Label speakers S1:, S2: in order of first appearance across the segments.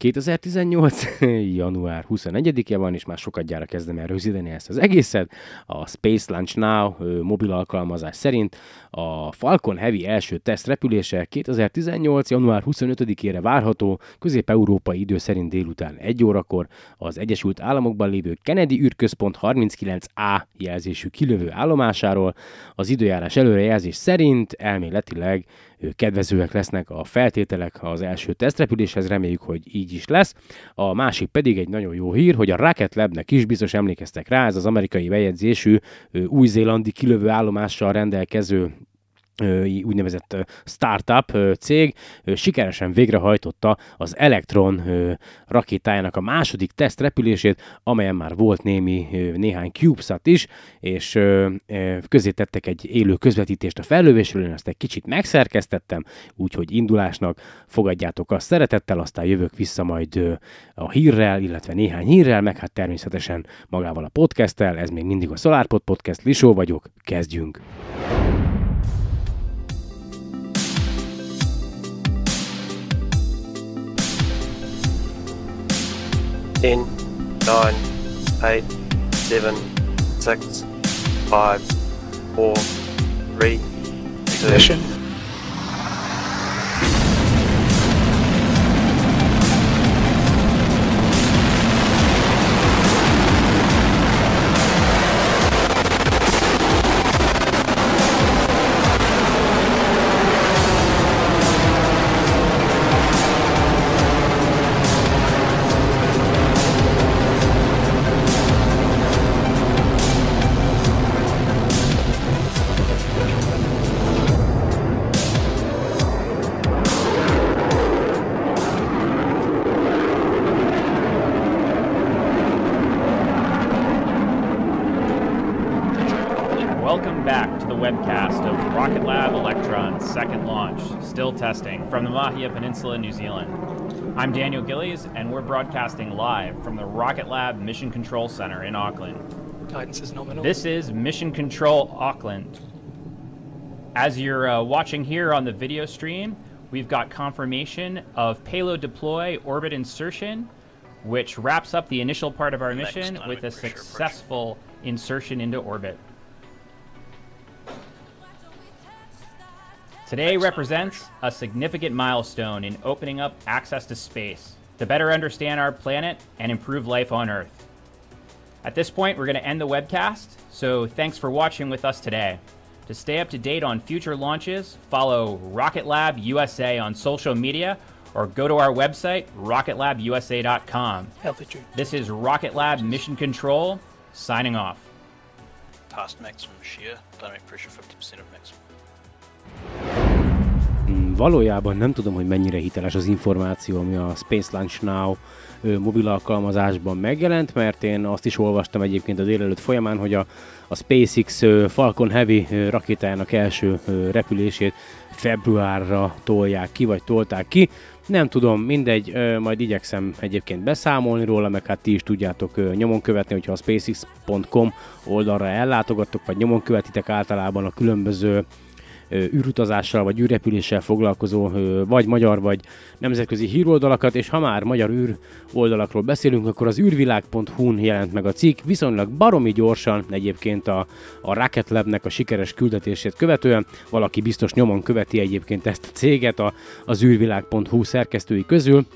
S1: 2018. január 21-e van, és már sokat gyára kezdem el rögzíteni ezt az egészet. A Space Launch Now mobil alkalmazás szerint a Falcon Heavy első teszt repülése 2018. január 25-ére várható, közép-európai idő szerint délután 1 órakor az Egyesült Államokban lévő Kennedy űrközpont 39A jelzésű kilövő állomásáról. Az időjárás előrejelzés szerint elméletileg kedvezőek lesznek a feltételek az első tesztrepüléshez, reméljük, hogy így is lesz. A másik pedig egy nagyon jó hír, hogy a Rocket Labnek is biztos emlékeztek rá, ez az amerikai bejegyzésű új-zélandi kilövő állomással rendelkező úgynevezett startup cég sikeresen végrehajtotta az Electron rakétájának a második teszt repülését, amelyen már volt némi, néhány CubeSat is, és közé tettek egy élő közvetítést a fellövésről, én ezt egy kicsit megszerkesztettem, úgyhogy indulásnak fogadjátok azt szeretettel, aztán jövök vissza majd a hírrel, illetve néhány hírrel, meg hát természetesen magával a podcasttel, ez még mindig a SolarPod Podcast, Lisó vagyok, kezdjünk!
S2: 10, 9, 8, 7, 6, 5, 4, 3, 2, Ignition.
S3: Mahia Peninsula, New Zealand. I'm Daniel Gillies, and we're broadcasting live from the Rocket Lab Mission Control Center in Auckland.
S4: Guidance is nominal.
S3: This is Mission Control Auckland. As you're uh, watching here on the video stream, we've got confirmation of payload deploy orbit insertion, which wraps up the initial part of our mission with a successful insertion into orbit. Today represents a significant milestone in opening up access to space to better understand our planet and improve life on Earth. At this point, we're going to end the webcast, so thanks for watching with us today. To stay up to date on future launches, follow Rocket Lab USA on social media or go to our website, rocketlabusa.com. This is Rocket Lab Mission Control, signing off.
S5: Past maximum shear, dynamic pressure 50% of maximum.
S1: Valójában nem tudom, hogy mennyire hiteles az információ, ami a Space Launch Now mobil alkalmazásban megjelent, mert én azt is olvastam egyébként a délelőtt folyamán, hogy a, a SpaceX Falcon Heavy rakétájának első repülését februárra tolják ki, vagy tolták ki. Nem tudom, mindegy, majd igyekszem egyébként beszámolni róla, meg hát ti is tudjátok nyomon követni, hogyha a spacex.com oldalra ellátogattok, vagy nyomon követitek általában a különböző űrutazással vagy űrrepüléssel foglalkozó vagy magyar vagy nemzetközi híroldalakat, és ha már magyar űr oldalakról beszélünk, akkor az űrvilág.hu-n jelent meg a cikk, viszonylag baromi gyorsan egyébként a, a Rocket Labnek a sikeres küldetését követően, valaki biztos nyomon követi egyébként ezt a céget a, az űrvilág.hu szerkesztői közül,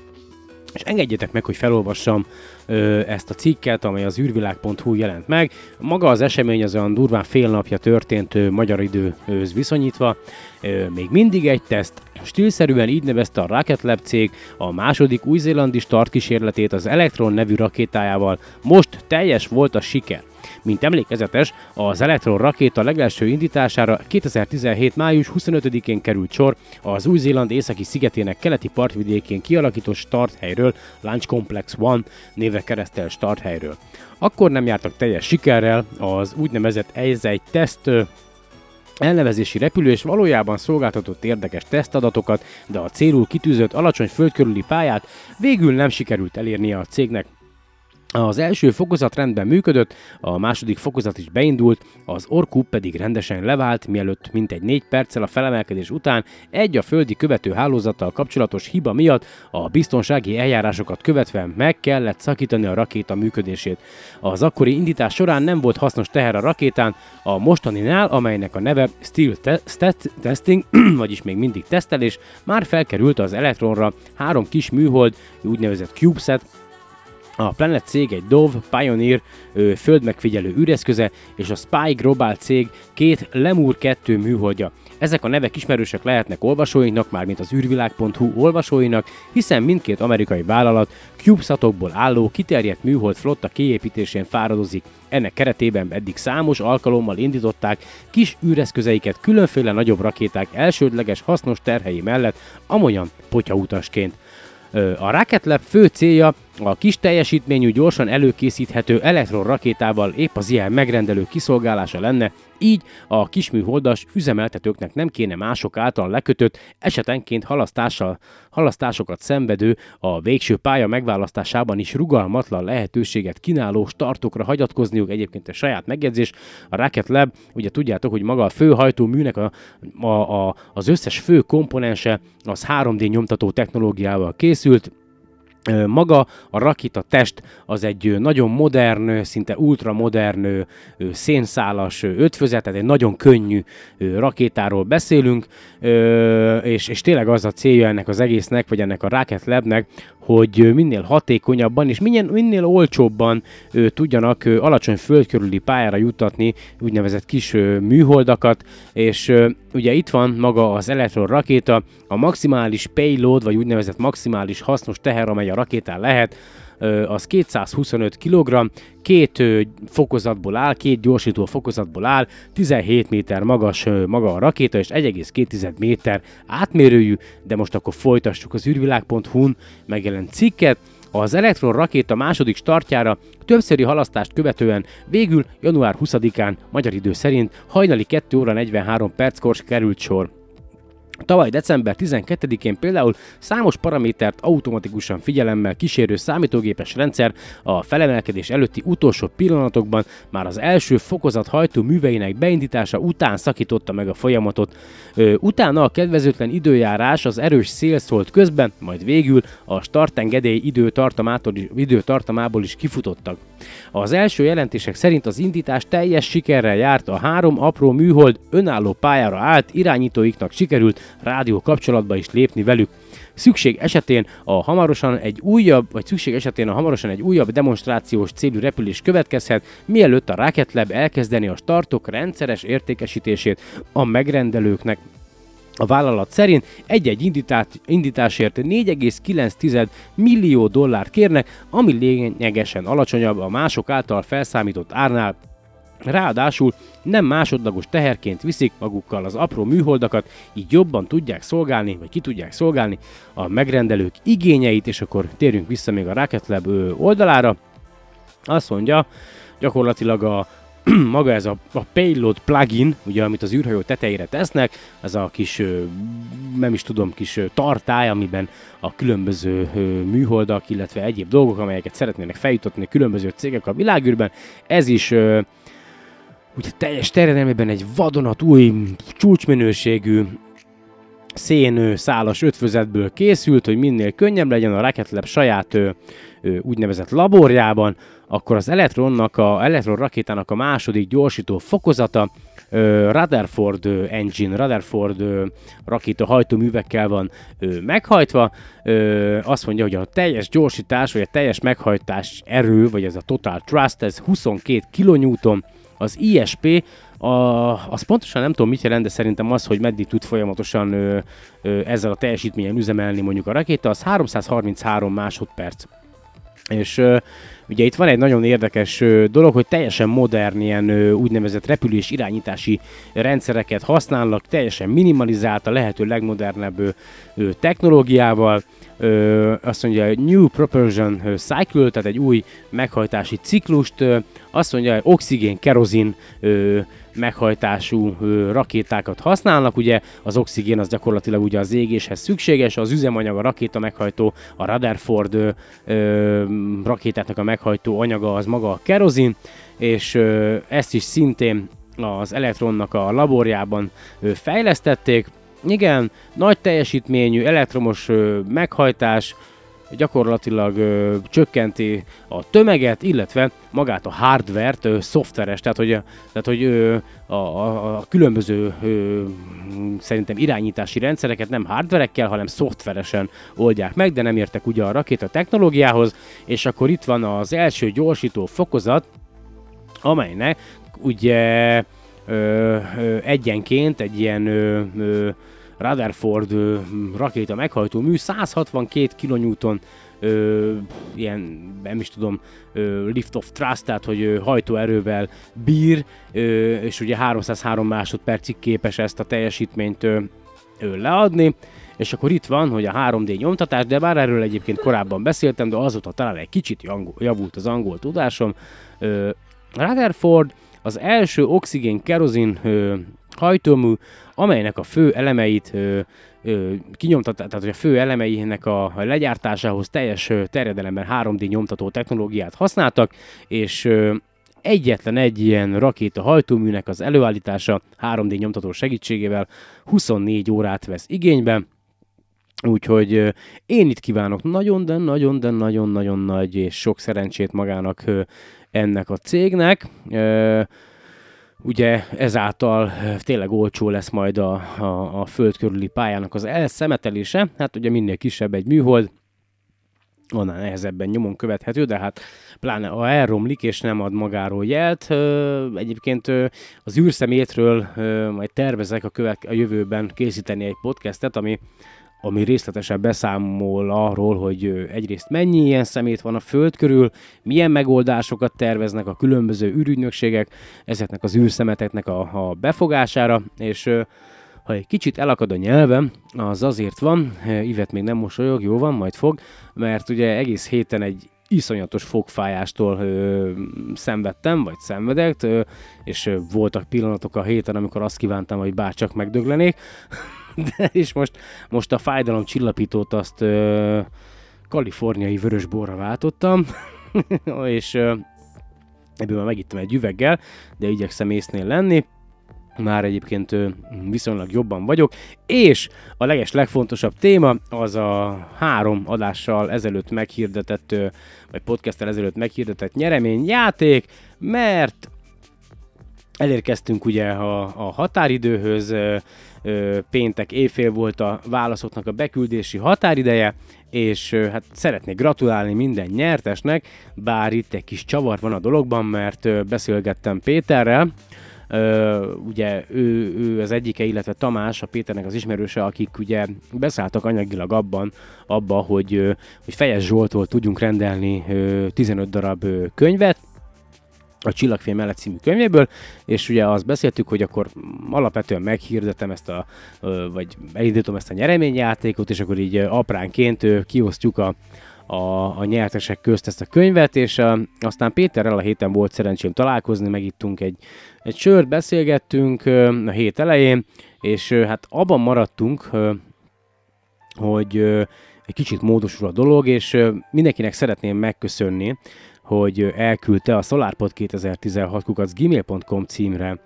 S1: és engedjetek meg, hogy felolvassam ö, ezt a cikket, amely az űrvilág.hu jelent meg. Maga az esemény az olyan durván fél napja történt ö, magyar időhöz viszonyítva. Ö, még mindig egy teszt. Stílszerűen így nevezte a Rocket Lab cég a második új-zélandi startkísérletét az Electron nevű rakétájával. Most teljes volt a siker. Mint emlékezetes, az Electron rakéta legelső indítására 2017. május 25-én került sor az Új-Zéland északi szigetének keleti partvidékén kialakított starthelyről, Launch Complex One névre keresztel starthelyről. Akkor nem jártak teljes sikerrel, az úgynevezett ez egy teszt elnevezési repülés valójában szolgáltatott érdekes tesztadatokat, de a célul kitűzött alacsony földkörüli pályát végül nem sikerült elérnie a cégnek Az első fokozat rendben működött, a második fokozat is beindult, az Orku pedig rendesen levált, mielőtt mintegy négy perccel a felemelkedés után egy a földi követő hálózattal kapcsolatos hiba miatt a biztonsági eljárásokat követve meg kellett szakítani a rakéta működését. Az akkori indítás során nem volt hasznos teher a rakétán, a mostaninál, amelynek a neve Steel te- Testing, vagyis még mindig tesztelés, már felkerült az elektronra három kis műhold, úgynevezett CubeSat, a Planet cég egy Dove Pioneer ö, földmegfigyelő űreszköze, és a Spy Global cég két Lemur 2 műholdja. Ezek a nevek ismerősek lehetnek olvasóinknak, mármint az űrvilág.hu olvasóinak, hiszen mindkét amerikai vállalat CubeSatokból álló kiterjedt műhold flotta kiépítésén fáradozik. Ennek keretében eddig számos alkalommal indították kis űreszközeiket különféle nagyobb rakéták elsődleges hasznos terhei mellett, amolyan potyautasként. A Rocket fő célja a kis teljesítményű, gyorsan előkészíthető elektronrakétával épp az ilyen megrendelő kiszolgálása lenne, így a kisműholdas üzemeltetőknek nem kéne mások által lekötött, esetenként halasztással, halasztásokat szenvedő, a végső pálya megválasztásában is rugalmatlan lehetőséget kínáló startokra hagyatkozniuk. Egyébként a saját megjegyzés, a Rocket Lab, ugye tudjátok, hogy maga a főhajtó műnek a, a, a, az összes fő komponense az 3D nyomtató technológiával készült, maga a rakéta test az egy nagyon modern, szinte ultramodern szénszálas ötvözet, tehát egy nagyon könnyű rakétáról beszélünk, és, és tényleg az a célja ennek az egésznek, vagy ennek a Rocket Labnek, hogy minél hatékonyabban és minél, minél olcsóbban ö, tudjanak ö, alacsony földkörüli pályára juttatni úgynevezett kis ö, műholdakat, és ö, ugye itt van maga az Electron rakéta, a maximális payload, vagy úgynevezett maximális hasznos teher, amely a rakétán lehet, az 225 kg, két fokozatból áll, két gyorsító fokozatból áll, 17 méter magas maga a rakéta, és 1,2 méter átmérőjű, de most akkor folytassuk az űrvilág.hu-n megjelent cikket, az Elektron rakéta második startjára többszöri halasztást követően végül január 20-án magyar idő szerint hajnali 2 óra 43 perckor került sor. Tavaly december 12-én például számos paramétert automatikusan figyelemmel kísérő számítógépes rendszer a felemelkedés előtti utolsó pillanatokban már az első fokozat hajtó műveinek beindítása után szakította meg a folyamatot. Ö, utána a kedvezőtlen időjárás, az erős szél szólt közben, majd végül a startengedély időtartamából is kifutottak. Az első jelentések szerint az indítás teljes sikerrel járt, a három apró műhold önálló pályára állt, irányítóiknak sikerült rádió kapcsolatba is lépni velük. Szükség esetén a hamarosan egy újabb, vagy szükség esetén a hamarosan egy újabb demonstrációs célú repülés következhet, mielőtt a Rocket Lab elkezdeni a startok rendszeres értékesítését a megrendelőknek. A vállalat szerint egy-egy indításért 4,9 millió dollárt kérnek, ami lényegesen alacsonyabb a mások által felszámított árnál, Ráadásul nem másodlagos teherként viszik magukkal az apró műholdakat, így jobban tudják szolgálni, vagy ki tudják szolgálni a megrendelők igényeit, és akkor térjünk vissza még a Rocket Lab oldalára. Azt mondja, gyakorlatilag a maga ez a, a payload plugin, ugye, amit az űrhajó tetejére tesznek, ez a kis, nem is tudom, kis tartály, amiben a különböző műholdak, illetve egyéb dolgok, amelyeket szeretnének feljutatni különböző cégek a világűrben, ez is ugye teljes terjedelmében egy vadonat új csúcsminőségű szén szálas ötvözetből készült, hogy minél könnyebb legyen a Rocket Lab saját ö, ö, úgynevezett laborjában, akkor az elektronnak, a elektron rakétának a második gyorsító fokozata ö, Rutherford engine, Rutherford ö, rakéta hajtóművekkel van ö, meghajtva. Ö, azt mondja, hogy a teljes gyorsítás, vagy a teljes meghajtás erő, vagy ez a total thrust, ez 22 kN, az ISP, a, az pontosan nem tudom mit jelent, de szerintem az, hogy meddig tud folyamatosan ö, ö, ezzel a teljesítményen üzemelni mondjuk a rakéta, az 333 másodperc. És ugye itt van egy nagyon érdekes dolog, hogy teljesen modern ilyen úgynevezett repülés irányítási rendszereket használnak, teljesen minimalizált a lehető legmodernebb technológiával, ö, azt mondja, New Propulsion Cycle, tehát egy új meghajtási ciklust, azt mondja, oxigén, kerozin meghajtású rakétákat használnak. Ugye az oxigén az gyakorlatilag ugye az égéshez szükséges, az üzemanyag, a rakéta meghajtó, a Rutherford ö, rakétáknak a meghajtó anyaga az maga a kerozin, és ö, ezt is szintén az elektronnak a laborjában ö, fejlesztették. Igen, nagy teljesítményű elektromos ö, meghajtás, gyakorlatilag ö, csökkenti a tömeget, illetve magát a hardvert, ö, szoftveres, tehát hogy, tehát, hogy ö, a, a, a különböző ö, szerintem irányítási rendszereket nem hardverekkel, hanem szoftveresen oldják meg, de nem értek ugye a rakéta technológiához, és akkor itt van az első gyorsító fokozat, amelynek ugye ö, ö, egyenként egy ilyen ö, ö, Rutherford ö, rakéta meghajtó mű 162 kN ö, ilyen, nem is tudom, ö, lift of thrust, tehát hogy ö, hajtóerővel bír, ö, és ugye 303 másodpercig képes ezt a teljesítményt ö, ö, leadni, és akkor itt van, hogy a 3D nyomtatás, de bár erről egyébként korábban beszéltem, de azóta talán egy kicsit javult az angol tudásom. Rutherford az első oxigén-kerozin hajtómű, amelynek a fő elemeit ö, ö, kinyomtatták, tehát hogy a fő elemeinek a legyártásához teljes terjedelemben 3D nyomtató technológiát használtak, és ö, egyetlen egy ilyen rakéta hajtóműnek az előállítása 3D nyomtató segítségével 24 órát vesz igénybe, Úgyhogy én itt kívánok nagyon, de nagyon, de nagyon-nagyon nagy és sok szerencsét magának ennek a cégnek. Ugye ezáltal tényleg olcsó lesz majd a, a, a föld körüli pályának az elszemetelése. Hát ugye minél kisebb egy műhold, annál nehezebben nyomon követhető, de hát pláne ha elromlik és nem ad magáról jelt. Egyébként az űrszemétről majd tervezek a, követ, a jövőben készíteni egy podcastet, ami ami részletesen beszámol arról, hogy egyrészt mennyi ilyen szemét van a Föld körül, milyen megoldásokat terveznek a különböző űrügynökségek ezeknek az űrszemeteknek a, a befogására, és ha egy kicsit elakad a nyelvem, az azért van, Ivet még nem mosolyog, jó van, majd fog, mert ugye egész héten egy iszonyatos fogfájástól ö, szenvedtem, vagy szenvedek, ö, és ö, voltak pillanatok a héten, amikor azt kívántam, hogy bárcsak megdöglenék. De és most, most a fájdalom csillapítót azt ö, kaliforniai vörösborra váltottam, és ö, ebből már megittem egy üveggel, de igyekszem észnél lenni, már egyébként ö, viszonylag jobban vagyok, és a leges legfontosabb téma az a három adással ezelőtt meghirdetett, ö, vagy podcasttel ezelőtt meghirdetett nyereményjáték, mert elérkeztünk ugye a, a határidőhöz, péntek éjfél volt a válaszoknak a beküldési határideje, és hát szeretnék gratulálni minden nyertesnek, bár itt egy kis csavar van a dologban, mert beszélgettem Péterrel, Uh, ugye ő, ő az egyike, illetve Tamás, a Péternek az ismerőse, akik ugye beszálltak anyagilag abban, abba, hogy, hogy Fejes Zsoltól tudjunk rendelni uh, 15 darab könyvet, a Csillagfilm mellett című könyvéből, és ugye azt beszéltük, hogy akkor alapvetően meghirdetem ezt a, vagy elindítom ezt a nyereményjátékot, és akkor így apránként kiosztjuk a, a, a nyertesek közt ezt a könyvet, és a, aztán Péterrel a héten volt szerencsém találkozni, megittunk egy, egy sört, beszélgettünk a hét elején, és hát abban maradtunk, hogy egy kicsit módosul a dolog, és mindenkinek szeretném megköszönni, hogy elküldte a SolarPod 2016 kukac gmail.com címre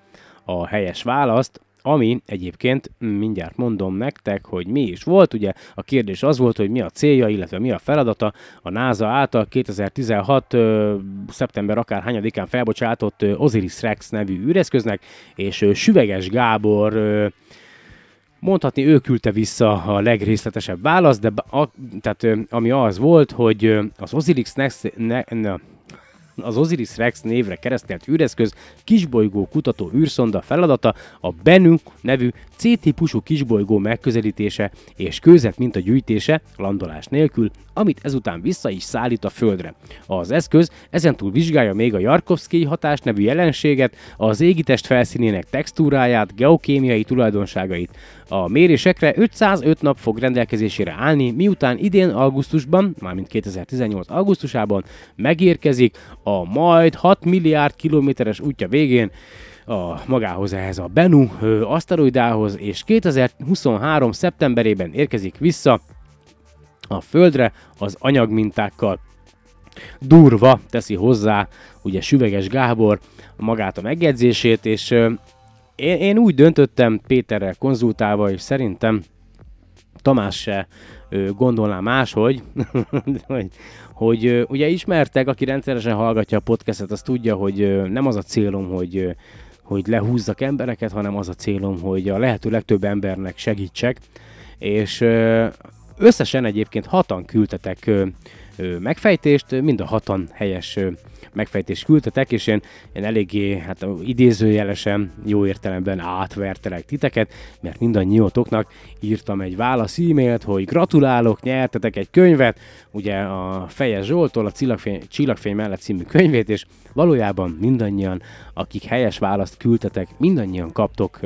S1: a helyes választ, ami egyébként mindjárt mondom nektek, hogy mi is volt. Ugye a kérdés az volt, hogy mi a célja, illetve mi a feladata a NASA által 2016. Ö, szeptember akár hányadikán felbocsátott Osiris Rex nevű űreszköznek, és Süveges Gábor Mondhatni, ő küldte vissza a legrészletesebb választ, de a, tehát ami az volt, hogy az Osiris Next, ne, ne, az Osiris Rex névre keresztelt űreszköz kisbolygó kutató űrszonda feladata a Bennu nevű C-típusú kisbolygó megközelítése és kőzet minta gyűjtése landolás nélkül, amit ezután vissza is szállít a Földre. Az eszköz ezentúl vizsgálja még a Jarkovszki hatás nevű jelenséget, az égitest felszínének textúráját, geokémiai tulajdonságait. A mérésekre 505 nap fog rendelkezésére állni, miután idén augusztusban, mármint 2018 augusztusában megérkezik a majd 6 milliárd kilométeres útja végén a magához ehhez a Bennu aszteroidához, és 2023. szeptemberében érkezik vissza a Földre az anyagmintákkal. Durva teszi hozzá, ugye Süveges Gábor magát a megjegyzését, és én, én úgy döntöttem Péterrel konzultálva, és szerintem Tamás se gondolná máshogy, hogy, hogy ugye ismertek, aki rendszeresen hallgatja a podcastet, az tudja, hogy nem az a célom, hogy hogy lehúzzak embereket, hanem az a célom, hogy a lehető legtöbb embernek segítsek, és összesen egyébként hatan küldtetek megfejtést, mind a hatan helyes megfejtést küldtetek, és én, én eléggé hát idézőjelesen, jó értelemben átvertelek titeket, mert mindannyiótoknak írtam egy válasz e-mailt, hogy gratulálok, nyertetek egy könyvet, ugye a Fejes Zsoltól a Csillagfény, Csillagfény mellett című könyvét, és valójában mindannyian, akik helyes választ küldtetek, mindannyian kaptok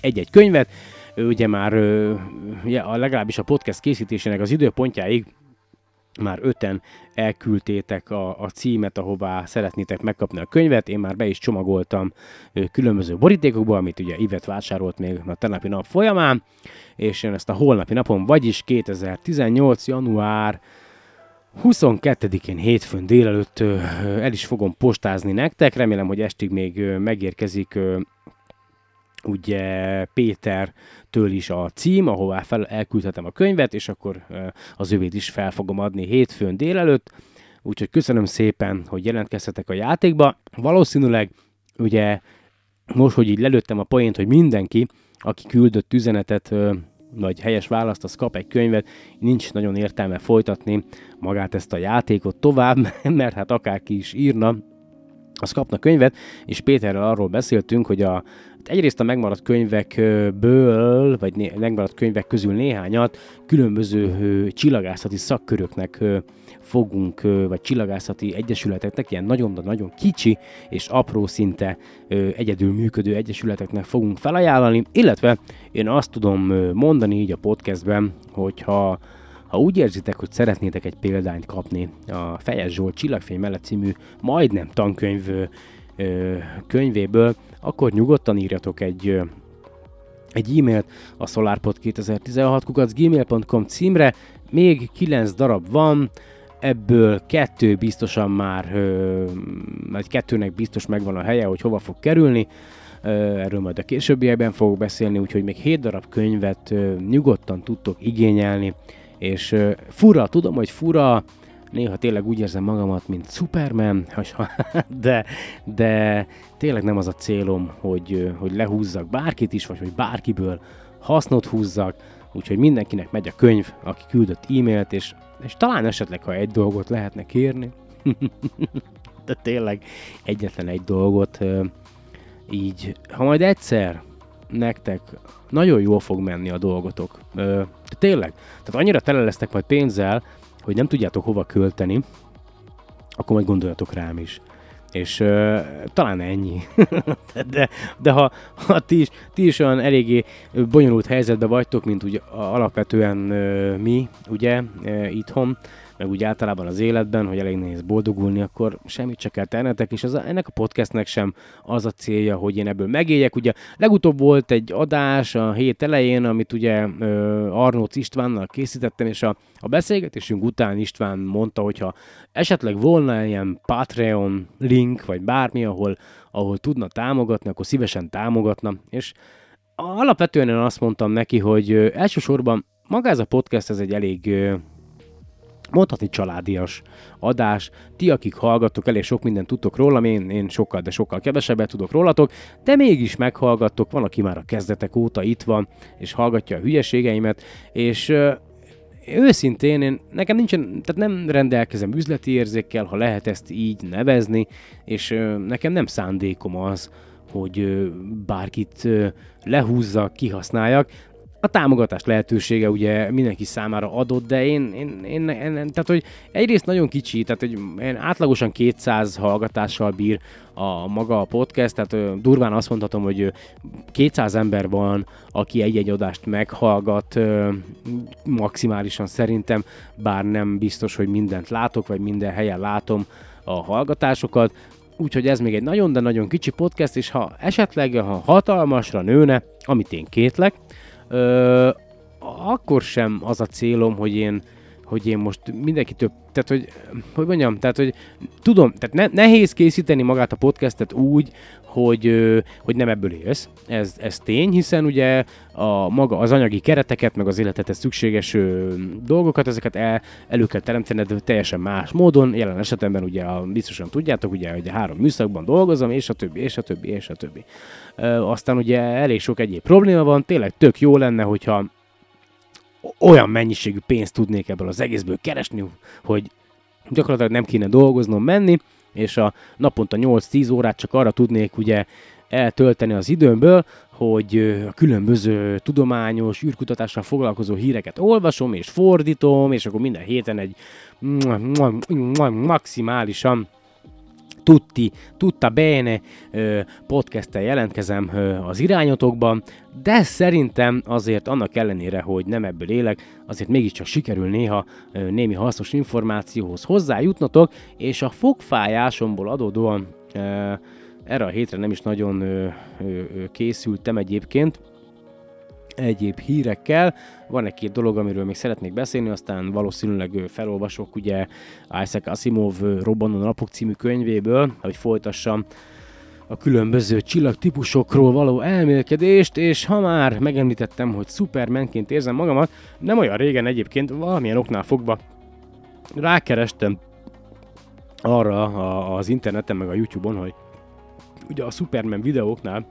S1: egy-egy könyvet, ugye már legalábbis a podcast készítésének az időpontjáig már öten elküldtétek a, a címet, ahová szeretnétek megkapni a könyvet. Én már be is csomagoltam különböző borítékokba, amit ugye Ivet vásárolt még a tegnapi nap folyamán, és én ezt a holnapi napon, vagyis 2018. január 22-én hétfőn délelőtt el is fogom postázni nektek. Remélem, hogy estig még megérkezik ugye Pétertől is a cím, ahová fel, elküldhetem a könyvet, és akkor az övét is fel fogom adni hétfőn délelőtt. Úgyhogy köszönöm szépen, hogy jelentkeztetek a játékba. Valószínűleg ugye most, hogy így lelőttem a poént, hogy mindenki, aki küldött üzenetet, vagy helyes választ, az kap egy könyvet, nincs nagyon értelme folytatni magát ezt a játékot tovább, mert hát akárki is írna, az kapna könyvet, és Péterrel arról beszéltünk, hogy a, egyrészt a megmaradt könyvekből, vagy né, megmaradt könyvek közül néhányat különböző csillagászati szakköröknek fogunk, vagy csillagászati egyesületeknek, ilyen nagyon-nagyon kicsi és apró szinte egyedül működő egyesületeknek fogunk felajánlani, illetve én azt tudom mondani így a podcastben, hogyha ha úgy érzitek, hogy szeretnétek egy példányt kapni a Fejes Zsolt Csillagfény mellett című majdnem tankönyv könyvéből, akkor nyugodtan írjatok egy egy e-mailt a solarpod2016 gmail.com címre, még 9 darab van, ebből kettő biztosan már, vagy kettőnek biztos megvan a helye, hogy hova fog kerülni, erről majd a későbbiekben fogok beszélni, úgyhogy még 7 darab könyvet nyugodtan tudtok igényelni, és fura, tudom, hogy fura, néha tényleg úgy érzem magamat, mint Superman, de, de tényleg nem az a célom, hogy, hogy lehúzzak bárkit is, vagy hogy bárkiből hasznot húzzak, úgyhogy mindenkinek megy a könyv, aki küldött e-mailt, és, és talán esetleg, ha egy dolgot lehetne kérni, de tényleg egyetlen egy dolgot, így, ha majd egyszer nektek nagyon jól fog menni a dolgotok. De tényleg, tehát annyira tele lesztek majd pénzzel, hogy nem tudjátok hova költeni, akkor majd gondoljatok rám is. És ö, talán ennyi. de, de ha, ha ti, is, ti is olyan eléggé bonyolult helyzetben vagytok, mint ugye alapvetően ö, mi, ugye, ö, itthon, meg úgy általában az életben, hogy elég nehéz boldogulni, akkor semmit se kell tennetek, és az, ennek a podcastnek sem az a célja, hogy én ebből megéljek. Ugye legutóbb volt egy adás a hét elején, amit ugye Arnóc Istvánnal készítettem, és a, a beszélgetésünk után István mondta, hogyha esetleg volna ilyen Patreon link, vagy bármi, ahol, ahol tudna támogatni, akkor szívesen támogatna, és alapvetően én azt mondtam neki, hogy elsősorban maga ez a podcast, ez egy elég mondhatni családias adás. Ti, akik hallgattok, elég sok mindent tudtok rólam, én, én sokkal, de sokkal kevesebbet tudok rólatok, de mégis meghallgattok, van, aki már a kezdetek óta itt van, és hallgatja a hülyeségeimet, és őszintén, én, nekem nincsen, tehát nem rendelkezem üzleti érzékkel, ha lehet ezt így nevezni, és nekem nem szándékom az, hogy bárkit ö, lehúzzak, kihasználjak, a támogatás lehetősége ugye mindenki számára adott, de én, én, én, én tehát hogy egyrészt nagyon kicsi, tehát hogy én átlagosan 200 hallgatással bír a maga a podcast, tehát durván azt mondhatom, hogy ö, 200 ember van, aki egy-egy adást meghallgat maximálisan szerintem, bár nem biztos, hogy mindent látok, vagy minden helyen látom a hallgatásokat, úgyhogy ez még egy nagyon, de nagyon kicsi podcast, és ha esetleg, ha hatalmasra nőne, amit én kétlek, ö, akkor sem az a célom, hogy én hogy én most mindenki több, tehát hogy, hogy mondjam, tehát hogy tudom, tehát ne, nehéz készíteni magát a podcastet úgy, hogy, hogy nem ebből élsz. Ez, ez tény, hiszen ugye a maga az anyagi kereteket, meg az életethez szükséges dolgokat, ezeket el, elő kell teremtened teljesen más módon. Jelen esetemben ugye biztosan tudjátok, ugye, hogy a három műszakban dolgozom, és a többi, és a többi, és a többi. Ö, aztán ugye elég sok egyéb probléma van, tényleg tök jó lenne, hogyha olyan mennyiségű pénzt tudnék ebből az egészből keresni, hogy gyakorlatilag nem kéne dolgoznom, menni, és a naponta 8-10 órát csak arra tudnék ugye eltölteni az időmből, hogy a különböző tudományos, űrkutatással foglalkozó híreket olvasom és fordítom, és akkor minden héten egy maximálisan tutti, tutta bene podcasttel jelentkezem az irányotokban, de szerintem azért annak ellenére, hogy nem ebből élek, azért mégiscsak sikerül néha némi hasznos információhoz hozzájutnotok, és a fogfájásomból adódóan erre a hétre nem is nagyon készültem egyébként, egyéb hírekkel. Van egy-két dolog, amiről még szeretnék beszélni, aztán valószínűleg felolvasok ugye Isaac Asimov Robbanó napok című könyvéből, hogy folytassam a különböző csillagtípusokról való elmélkedést, és ha már megemlítettem, hogy Supermanként érzem magamat, nem olyan régen egyébként valamilyen oknál fogva rákerestem arra az interneten, meg a Youtube-on, hogy ugye a Superman videóknál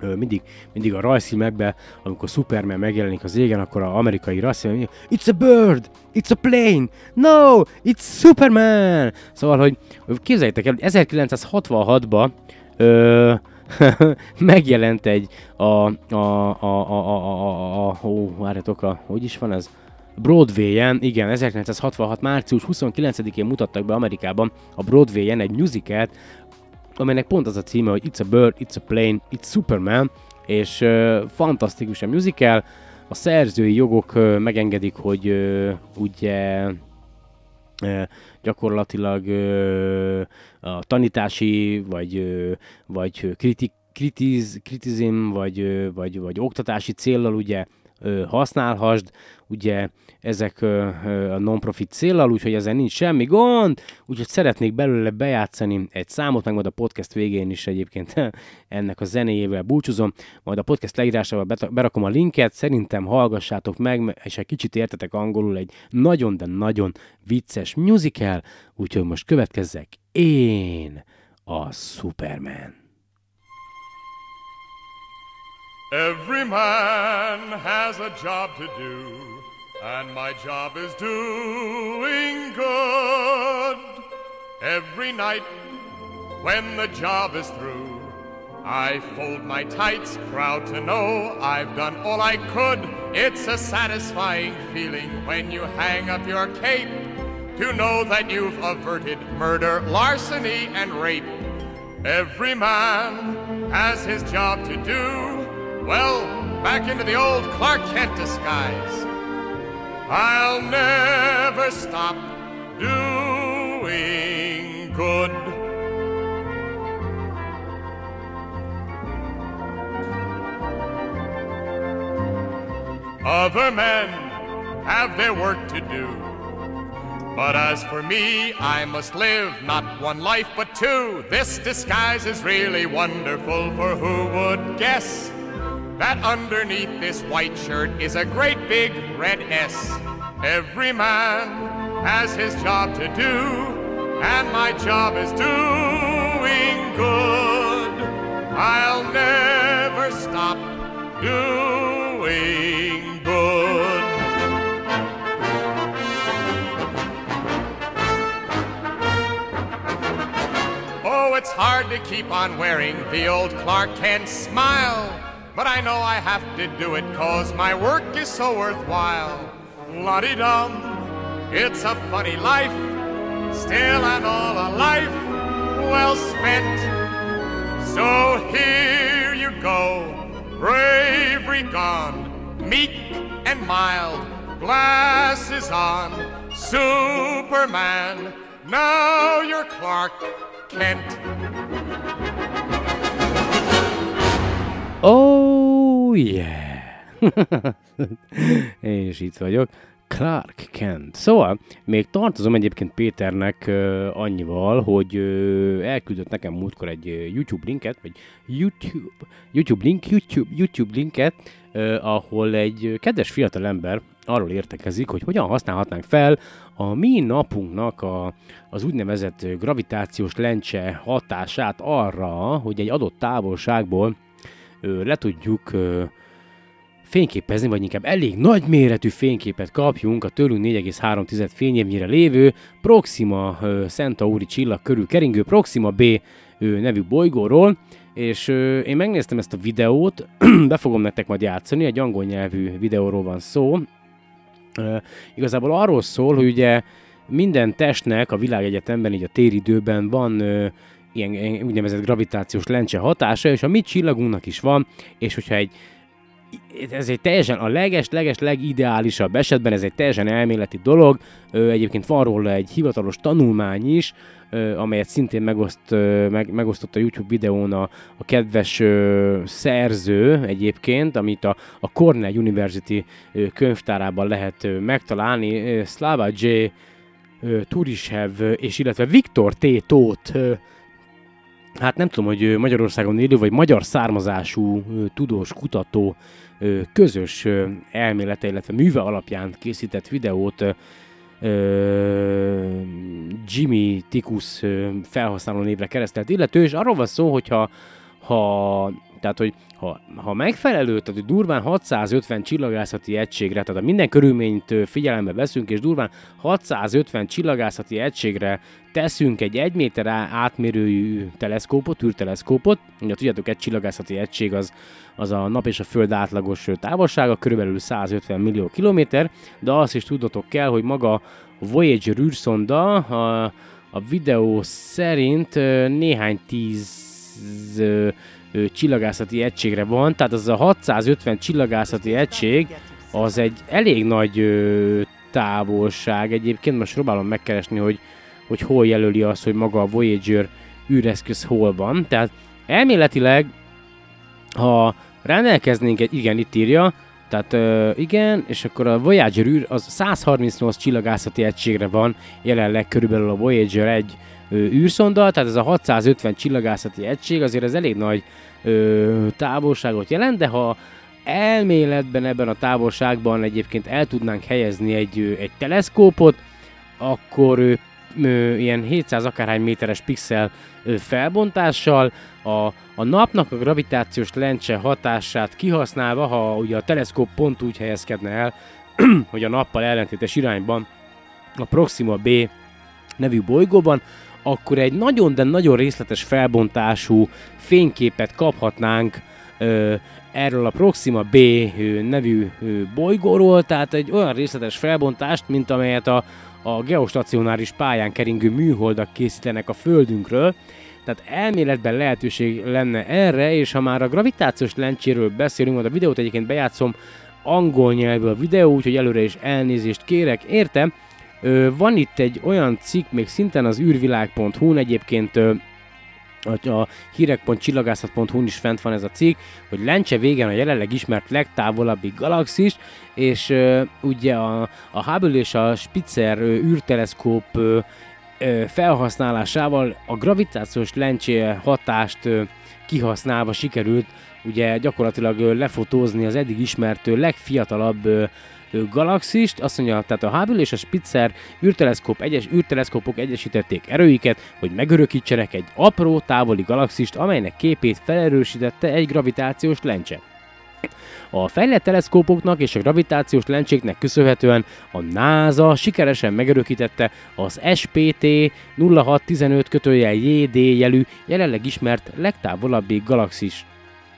S1: mindig, mindig a rajzfilmekben, amikor Superman megjelenik az égen, akkor az amerikai rajzfilm, It's a bird! It's a plane! No! It's Superman! Szóval, hogy képzeljétek el, hogy 1966-ban ö, megjelent egy a, a, a, a, a, a, a, ó, várjatok, a, hogy is van ez? Broadway-en, igen, 1966. március 29-én mutattak be Amerikában a Broadway-en egy musicalt, amelynek pont az a címe, hogy It's a Bird, It's a Plane, It's Superman, és uh, fantasztikus a musical, a szerzői jogok uh, megengedik, hogy uh, ugye uh, gyakorlatilag uh, a tanítási, vagy, uh, vagy kritik, kritiz, kritizm, vagy, vagy, vagy oktatási céllal ugye használhasd, ugye ezek a non-profit célral, úgyhogy ezen nincs semmi gond, úgyhogy szeretnék belőle bejátszani egy számot, meg majd a podcast végén is egyébként ennek a zenéjével búcsúzom, majd a podcast leírásával berakom a linket, szerintem hallgassátok meg, és egy kicsit értetek angolul, egy nagyon, de nagyon vicces musical, úgyhogy most következzek én, a Superman.
S4: Every man has a job to do, and my job is doing good. Every night when the job is through, I fold my tights, proud to know I've done all I could. It's a satisfying feeling when you hang up your cape to know that you've averted murder, larceny, and rape. Every man has his job to do well, back into the old Clark Kent disguise. I'll never stop doing good. Other men have their work to do. But as for me, I must live not one life but two. This disguise is really wonderful, for who would guess? That underneath this white shirt is a great big red S. Every man has his job to do, and my job is doing good. I'll never stop doing good. Oh, it's hard to keep on wearing the old Clark Kent smile. But I know I have to do it cause my work is so worthwhile. La-di-dum, it's a funny life, still and all a life well spent. So here you go, bravery gone, meek and mild, glasses on, Superman, now you're Clark Kent.
S1: Oh yeah! És itt vagyok. Clark Kent. Szóval, még tartozom egyébként Péternek uh, annyival, hogy uh, elküldött nekem múltkor egy YouTube linket, vagy YouTube, YouTube link, YouTube, YouTube linket, uh, ahol egy uh, kedves fiatalember arról értekezik, hogy hogyan használhatnánk fel a mi napunknak a, az úgynevezett gravitációs lencse hatását arra, hogy egy adott távolságból le tudjuk fényképezni, vagy inkább elég nagy méretű fényképet kapjunk a tőlünk 4,3 fényévnyire lévő Proxima Centauri csillag körül keringő Proxima B nevű bolygóról, és én megnéztem ezt a videót, be fogom nektek majd játszani, egy angol nyelvű videóról van szó. Igazából arról szól, hogy ugye minden testnek a világegyetemben, így a téridőben van ilyen, úgynevezett gravitációs lencse hatása, és a mi csillagunknak is van, és hogyha egy ez egy teljesen a leges-leges legideálisabb esetben, ez egy teljesen elméleti dolog, egyébként van róla egy hivatalos tanulmány is, amelyet szintén megoszt, ö, meg, megosztott a YouTube videón a, a kedves ö, szerző egyébként, amit a, a Cornell University ö, könyvtárában lehet ö, megtalálni, ö, Slava J. Turishev, és illetve Viktor T. Tóth hát nem tudom, hogy Magyarországon élő, vagy magyar származású tudós, kutató közös elmélete, illetve műve alapján készített videót Jimmy Tikus felhasználó névre keresztelt illető, és arról van szó, hogyha ha tehát, hogy ha, ha megfelelő, tehát durván 650 csillagászati egységre, tehát a minden körülményt figyelembe veszünk, és durván 650 csillagászati egységre teszünk egy 1 méter átmérőjű teleszkópot, űrteleszkópot, ugye tudjátok, egy csillagászati egység az, az a nap és a föld átlagos távolsága, körülbelül 150 millió kilométer, de azt is tudnotok kell, hogy maga Voyager űrszonda a, a videó szerint néhány tíz ö, csillagászati egységre van, tehát az a 650 csillagászati egység az egy elég nagy ö, távolság. Egyébként most próbálom megkeresni, hogy, hogy hol jelöli azt, hogy maga a Voyager űreszköz hol van. Tehát elméletileg, ha rendelkeznénk egy, igen, itt írja, tehát ö, igen, és akkor a Voyager űr az 138 csillagászati egységre van, jelenleg körülbelül a Voyager 1 űrszonda, tehát ez a 650 csillagászati egység azért ez elég nagy ö, távolságot jelent, de ha elméletben ebben a távolságban egyébként el tudnánk helyezni egy, egy teleszkópot, akkor ö, ö, ilyen 700 akárhány méteres pixel ö, felbontással a, a napnak a gravitációs lencse hatását kihasználva, ha ugye a teleszkóp pont úgy helyezkedne el, hogy a nappal ellentétes irányban a Proxima B nevű bolygóban, akkor egy nagyon, de nagyon részletes felbontású fényképet kaphatnánk ö, erről a Proxima B nevű bolygóról, tehát egy olyan részletes felbontást, mint amelyet a, a geostacionáris pályán keringő műholdak készítenek a Földünkről, tehát elméletben lehetőség lenne erre, és ha már a gravitációs lencséről beszélünk, majd a videót egyébként bejátszom angol nyelvű a videó, úgyhogy előre is elnézést kérek, értem, van itt egy olyan cikk, még szinten az űrvilág.hu-n egyébként a, a hírek.csillagászat.hu-n is fent van ez a cikk, hogy Lencse végen a jelenleg ismert legtávolabbi galaxis, és ö, ugye a, a Hubble és a Spitzer ö, űrteleszkóp ö, ö, felhasználásával a gravitációs lencse hatást ö, kihasználva sikerült ugye gyakorlatilag ö, lefotózni az eddig ismert ö, legfiatalabb ö, galaxist, azt mondja, tehát a Hubble és a Spitzer űrteleszkóp egyes, űrteleszkópok egyesítették erőiket, hogy megörökítsenek egy apró távoli galaxist, amelynek képét felerősítette egy gravitációs lencse. A fejlett teleszkópoknak és a gravitációs lencséknek köszönhetően a NASA sikeresen megörökítette az SPT 0615 kötőjel JD jelű jelenleg ismert legtávolabbi galaxis.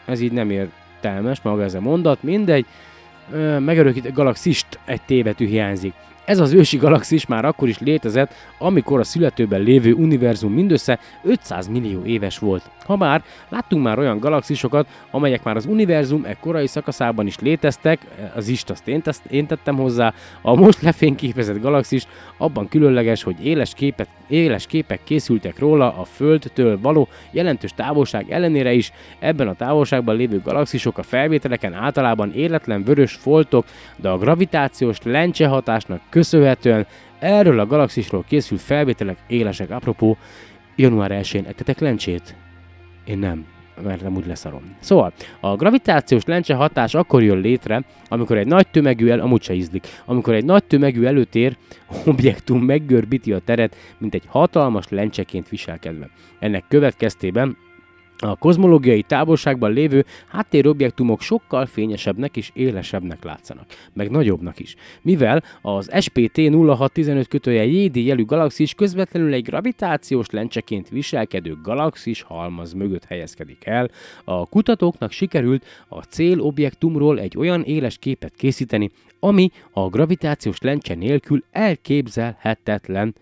S1: Ez így nem értelmes maga ez a mondat, mindegy megörökít galaxist egy tévetű hiányzik. Ez az ősi galaxis már akkor is létezett, amikor a születőben lévő univerzum mindössze 500 millió éves volt. Habár láttunk már olyan galaxisokat, amelyek már az univerzum e korai szakaszában is léteztek, az ist azt én, ezt, én tettem hozzá, a most lefényképezett galaxis abban különleges, hogy éles, képet, éles képek készültek róla a Földtől való jelentős távolság ellenére is, ebben a távolságban lévő galaxisok a felvételeken általában életlen vörös foltok, de a gravitációs lencse hatásnak köszönhetően erről a galaxisról készült felvételek élesek. Apropó, január 1-én ettetek lencsét? Én nem mert nem úgy leszarom. Szóval, a gravitációs lencse hatás akkor jön létre, amikor egy nagy tömegű, el, amúgy se ízlik, amikor egy nagy tömegű előtér objektum meggörbíti a teret, mint egy hatalmas lencseként viselkedve. Ennek következtében a kozmológiai távolságban lévő háttérobjektumok sokkal fényesebbnek és élesebbnek látszanak, meg nagyobbnak is. Mivel az SPT 0615 kötője JD jelű galaxis közvetlenül egy gravitációs lencseként viselkedő galaxis halmaz mögött helyezkedik el, a kutatóknak sikerült a célobjektumról egy olyan éles képet készíteni, ami a gravitációs lencse nélkül elképzelhetetlen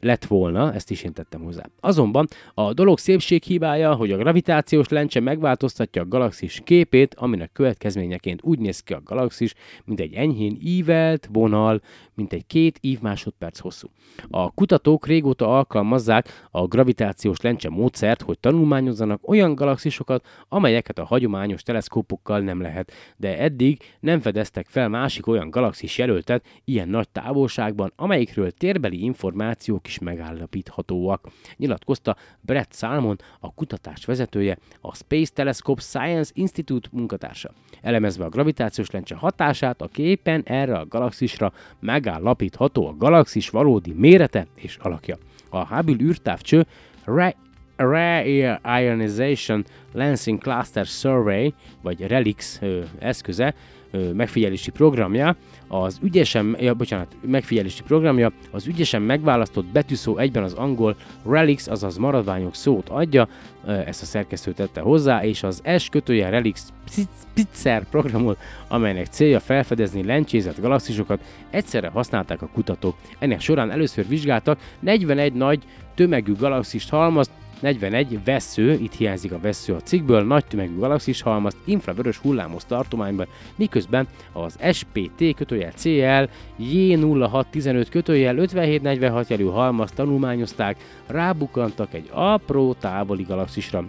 S1: lett volna, ezt is én tettem hozzá. Azonban a dolog szépség hibája, hogy a gravitációs lencse megváltoztatja a galaxis képét, aminek következményeként úgy néz ki a galaxis, mint egy enyhén ívelt vonal, mint egy két ív másodperc hosszú. A kutatók régóta alkalmazzák a gravitációs lencse módszert, hogy tanulmányozzanak olyan galaxisokat, amelyeket a hagyományos teleszkópokkal nem lehet, de eddig nem fedeztek fel másik olyan galaxis jelöltet ilyen nagy távolságban, amelyikről térbeli információk is megállapíthatóak, nyilatkozta Brett Salmon, a kutatás vezetője, a Space Telescope Science Institute munkatársa. Elemezve a gravitációs lencse hatását, a képen erre a galaxisra megállapítható a galaxis valódi mérete és alakja. A Hubble űrtávcső Rare Ionization Lancing Cluster Survey, vagy RELIX eszköze megfigyelési programja, az ügyesen, ja, bocsánat, megfigyelési programja az ügyesen megválasztott betűszó egyben az angol relics, azaz maradványok szót adja, ezt a szerkesztő tette hozzá, és az S kötője relics Spitzer programot, amelynek célja felfedezni lencsézett galaxisokat, egyszerre használták a kutatók. Ennek során először vizsgáltak 41 nagy tömegű galaxist halmazt, 41 vesző, itt hiányzik a vesző a cikkből, nagy tömegű galaxis halmazt infravörös hullámos tartományban, miközben az SPT kötőjel CL J0615 kötőjel 5746 jelű halmazt tanulmányozták, rábukantak egy apró távoli galaxisra,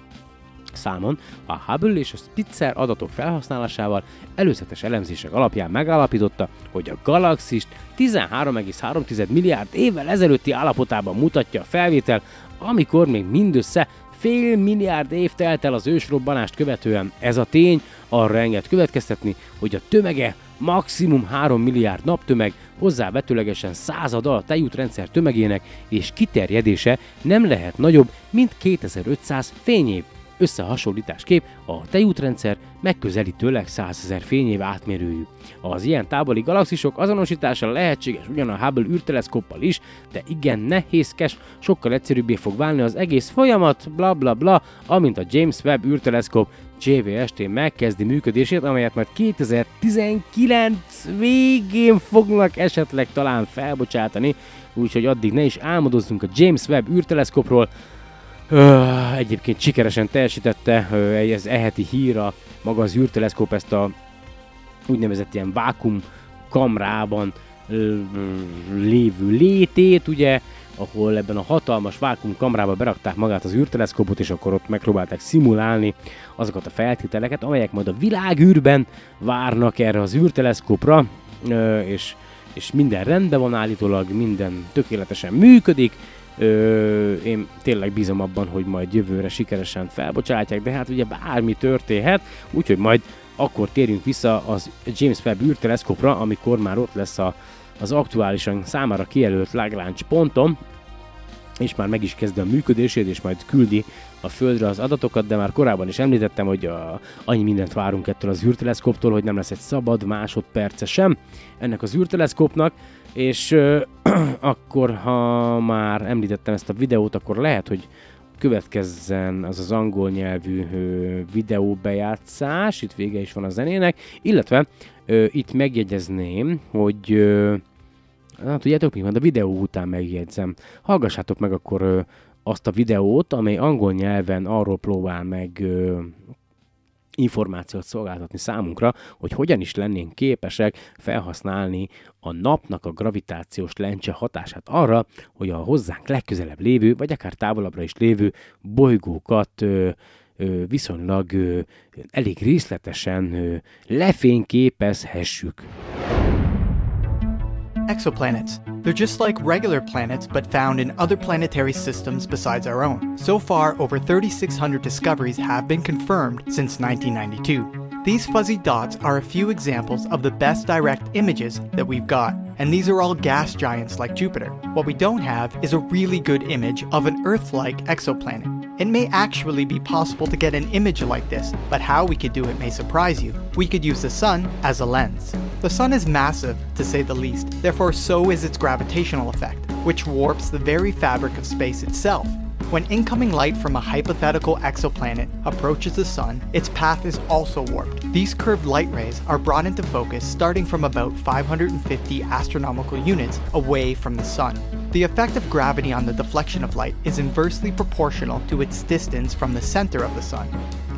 S1: számon a Hubble és a Spitzer adatok felhasználásával előzetes elemzések alapján megállapította, hogy a galaxist 13,3 milliárd évvel ezelőtti állapotában mutatja a felvétel, amikor még mindössze fél milliárd év telt el az ősrobbanást követően. Ez a tény arra enged következtetni, hogy a tömege maximum 3 milliárd naptömeg, hozzávetőlegesen százada a tejútrendszer tömegének és kiterjedése nem lehet nagyobb, mint 2500 fényév összehasonlításképp a tejútrendszer megközelítőleg 100 ezer fényév átmérőjű. Az ilyen távoli galaxisok azonosítása lehetséges ugyan a Hubble űrteleszkóppal is, de igen nehézkes, sokkal egyszerűbbé fog válni az egész folyamat, bla bla bla, amint a James Webb űrteleszkóp JVST megkezdi működését, amelyet majd 2019 végén fognak esetleg talán felbocsátani, úgyhogy addig ne is álmodozzunk a James Webb egyébként sikeresen teljesítette, ez eheti híra, maga az űrteleszkóp ezt a úgynevezett ilyen vákum kamrában lévő létét, ugye, ahol ebben a hatalmas vákum kamrába berakták magát az űrteleszkópot, és akkor ott megpróbálták szimulálni azokat a feltételeket, amelyek majd a világűrben várnak erre az űrteleszkópra, és, és minden rendben van állítólag, minden tökéletesen működik, Ö, én tényleg bízom abban, hogy majd jövőre sikeresen felbocsátják, de hát ugye bármi történhet, úgyhogy majd akkor térjünk vissza az James Webb űrteleszkópra, amikor már ott lesz a, az aktuálisan számára kijelölt Lagrange ponton, és már meg is kezdi a működését, és majd küldi a Földre az adatokat, de már korábban is említettem, hogy a, annyi mindent várunk ettől az űrteleszkóptól, hogy nem lesz egy szabad másodperce sem. Ennek az űrteleszkópnak, és ö, akkor, ha már említettem ezt a videót, akkor lehet, hogy következzen az az angol nyelvű ö, videóbejátszás, itt vége is van a zenének, illetve ö, itt megjegyezném, hogy ö, Na, tudjátok mi van, a videó után megjegyzem. Hallgassátok meg akkor ö, azt a videót, amely angol nyelven arról próbál meg ö, információt szolgáltatni számunkra, hogy hogyan is lennénk képesek felhasználni a napnak a gravitációs lencse hatását arra, hogy a hozzánk legközelebb lévő, vagy akár távolabbra is lévő bolygókat ö, ö, viszonylag ö, elég részletesen ö, lefényképezhessük.
S6: Exoplanets. They're just like regular planets but found in other planetary systems besides our own. So far, over 3,600 discoveries have been confirmed since 1992. These fuzzy dots are a few examples of the best direct images that we've got, and these are all gas giants like Jupiter. What we don't have is a really good image of an Earth like exoplanet. It may actually be possible to get an image like this, but how we could do it may surprise you. We could use the Sun as a lens. The Sun is massive, to say the least, therefore, so is its gravitational effect, which warps the very fabric of space itself. When incoming light from a hypothetical exoplanet approaches the Sun, its path is also warped. These curved light rays are brought into focus starting from about 550 astronomical units away from the Sun. The effect of gravity on the deflection of light is inversely proportional to its distance from the center of the Sun.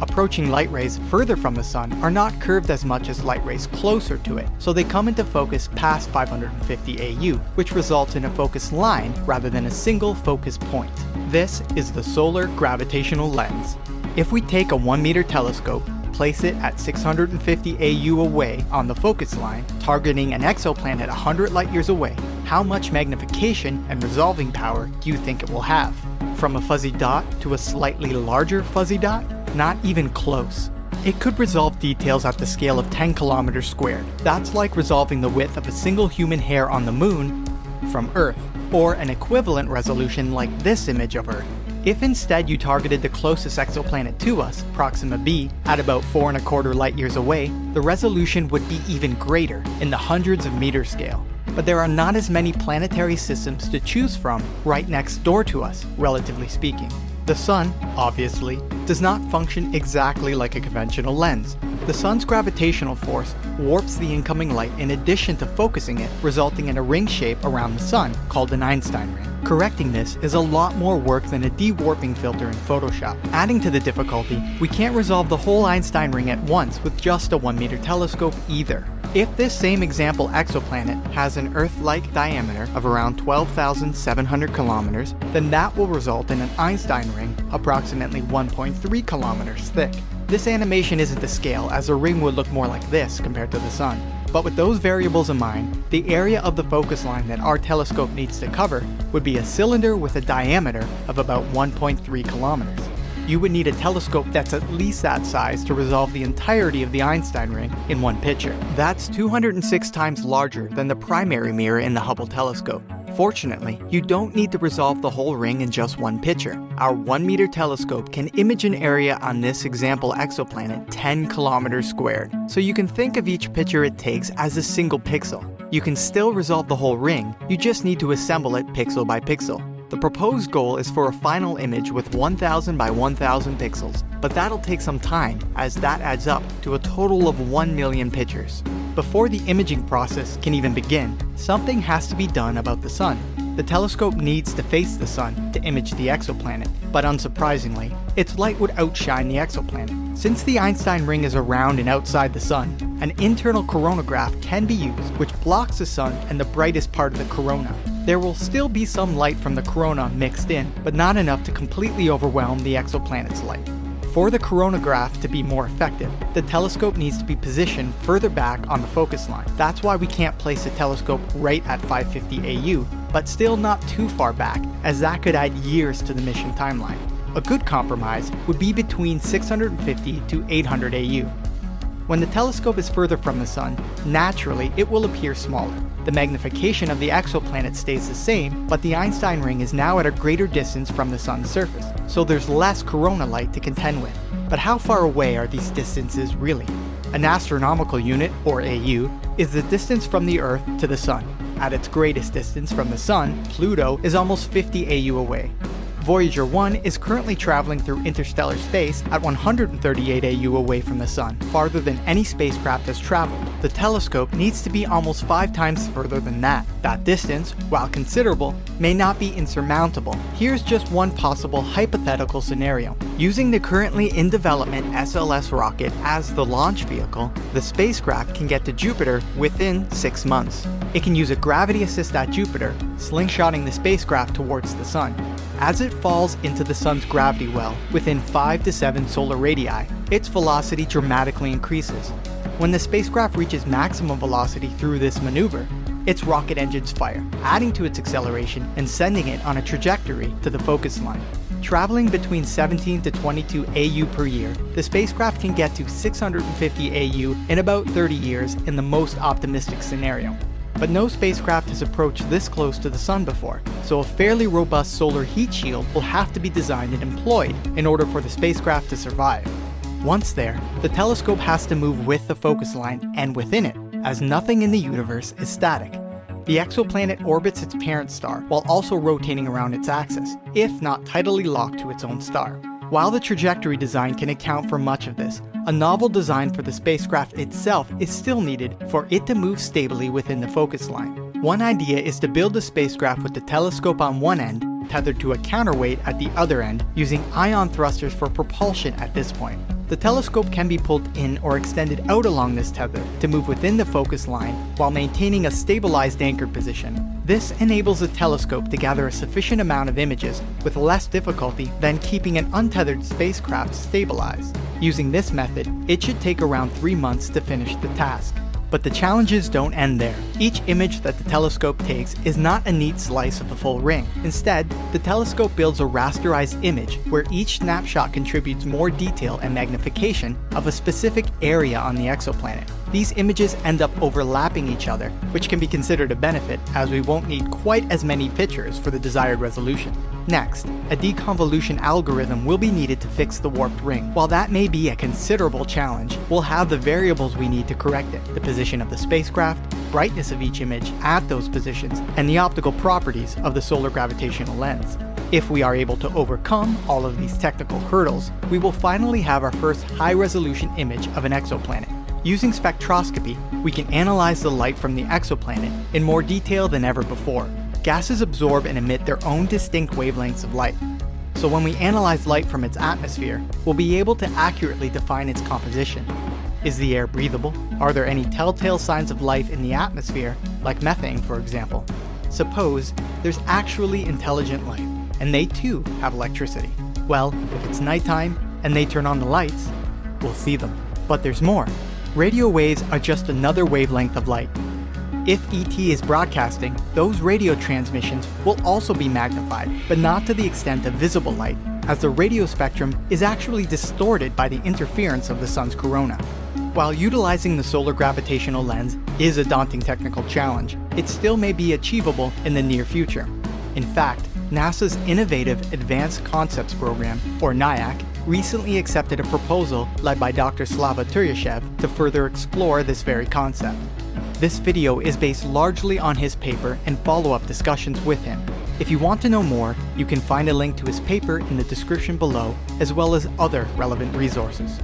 S6: Approaching light rays further from the Sun are not curved as much as light rays closer to it, so they come into focus past 550 AU, which results in a focus line rather than a single focus point. This is the solar gravitational lens. If we take a 1 meter telescope, place it at 650 AU away on the focus line, targeting an exoplanet 100 light years away, how much magnification and resolving power do you think it will have? From a fuzzy dot to a slightly larger fuzzy dot? Not even close. It could resolve details at the scale of 10 kilometers squared. That's like resolving the width of a single human hair on the moon from Earth, or an equivalent resolution like this image of Earth. If instead you targeted the closest exoplanet to us, Proxima b, at about four and a quarter light years away, the resolution would be even greater, in the hundreds of meter scale. But there are not as many planetary systems to choose from right next door to us, relatively speaking. The Sun, obviously, does not function exactly like a conventional lens. The Sun's gravitational force warps the incoming light in addition to focusing it, resulting in a ring shape around the Sun called an Einstein ring. Correcting this is a lot more work than a de-warping filter in Photoshop. Adding to the difficulty, we can't resolve the whole Einstein ring at once with just a 1 meter telescope either. If this same example exoplanet has an Earth-like diameter of around 12,700 kilometers, then that will result in an Einstein ring approximately 1.3 kilometers thick. This animation isn't to scale, as a ring would look more like this compared to the Sun. But with those variables in mind, the area of the focus line that our telescope needs to cover would be a cylinder with a diameter of about 1.3 kilometers. You would need a telescope that's at least that size to resolve the entirety of the Einstein ring in one picture. That's 206 times larger than the primary mirror in the Hubble telescope. Fortunately, you don't need to resolve the whole ring in just one picture. Our 1 meter telescope can image an area on this example exoplanet 10 kilometers squared, so you can think of each picture it takes as a single pixel. You can still resolve the whole ring, you just need to assemble it pixel by pixel. The proposed goal is for a final image with 1000 by 1000 pixels, but that'll take some time as that adds up to a total of 1 million pictures. Before the imaging process can even begin, something has to be done about the sun. The telescope needs to face the sun to image the exoplanet, but unsurprisingly, its light would outshine the exoplanet. Since the Einstein ring is around and outside the sun, an internal coronagraph can be used which blocks the sun and the brightest part of the corona. There will still be some light from the corona mixed in, but not enough to completely overwhelm the exoplanet's light. For the coronagraph to be more effective, the telescope needs to be positioned further back on the focus line. That's why we can't place the telescope right at 550 AU, but still not too far back, as that could add years to the mission timeline. A good compromise would be between 650 to 800 AU. When the telescope is further from the Sun, naturally it will appear smaller. The magnification of the exoplanet stays the same, but the Einstein ring is now at a greater distance from the Sun's surface, so there's less corona light to contend with. But how far away are these distances really? An astronomical unit, or AU, is the distance from the Earth to the Sun. At its greatest distance from the Sun, Pluto is almost 50 AU away. Voyager 1 is currently traveling through interstellar space at 138 AU away from the Sun, farther than any spacecraft has traveled. The telescope needs to be almost five times further than that. That distance, while considerable, may not be insurmountable. Here's just one possible hypothetical scenario. Using the currently in development SLS rocket as the launch vehicle, the spacecraft can get to Jupiter within six months. It can use a gravity assist at Jupiter, slingshotting the spacecraft towards the Sun. As it falls into the Sun's gravity well, within 5 to 7 solar radii, its velocity dramatically increases. When the spacecraft reaches maximum velocity through this maneuver, its rocket engines fire, adding to its acceleration and sending it on a trajectory to the focus line. Traveling between 17 to 22 AU per year, the spacecraft can get to 650 AU in about 30 years in the most optimistic scenario. But no spacecraft has approached this close to the Sun before, so a fairly robust solar heat shield will have to be designed and employed in order for the spacecraft to survive. Once there, the telescope has to move with the focus line and within it, as nothing in the universe is static. The exoplanet orbits its parent star while also rotating around its axis, if not tidally locked to its own star. While the trajectory design can account for much of this, a novel design for the spacecraft itself is still needed for it to move stably within the focus line. One idea is to build a spacecraft with the telescope on one end, tethered to a counterweight at the other end, using ion thrusters for propulsion at this point. The telescope can be pulled in or extended out along this tether to move within the focus line while maintaining a stabilized anchor position. This enables the telescope to gather a sufficient amount of images with less difficulty than keeping an untethered spacecraft stabilized. Using this method, it should take around 3 months to finish the task. But the challenges don't end there. Each image that the telescope takes is not a neat slice of the full ring. Instead, the telescope builds a rasterized image where each snapshot contributes more detail and magnification of a specific area on the exoplanet. These images end up overlapping each other, which can be considered a benefit as we won't need quite as many pictures for the desired resolution. Next, a deconvolution algorithm will be needed to fix the warped ring. While that may be a considerable challenge, we'll have the variables we need to correct it the position of the spacecraft, brightness of each image at those positions, and the optical properties of the solar gravitational lens. If we are able to overcome all of these technical hurdles, we will finally have our first high resolution image of an exoplanet. Using spectroscopy, we can analyze the light from the exoplanet in more detail than ever before. Gases absorb and emit their own distinct wavelengths of light. So when we analyze light from its atmosphere, we'll be able to accurately define its composition. Is the air breathable? Are there any telltale signs of life in the atmosphere, like methane, for example? Suppose there's actually intelligent life, and they too have electricity. Well, if it's nighttime and they turn on the lights, we'll see them. But there's more. Radio waves are just another wavelength of light. If ET is broadcasting, those radio transmissions will also be magnified, but not to the extent of visible light, as the radio spectrum is actually distorted by the interference of the sun's corona. While utilizing the solar gravitational lens is a daunting technical challenge, it still may be achievable in the near future. In fact, NASA's Innovative Advanced Concepts Program, or NIAC, recently accepted a proposal led by Dr. Slava Turyashev to further explore this very concept. This video is based largely on his paper and follow up discussions with him. If you want to know more, you can find a link to his paper in the description below, as well as other relevant resources.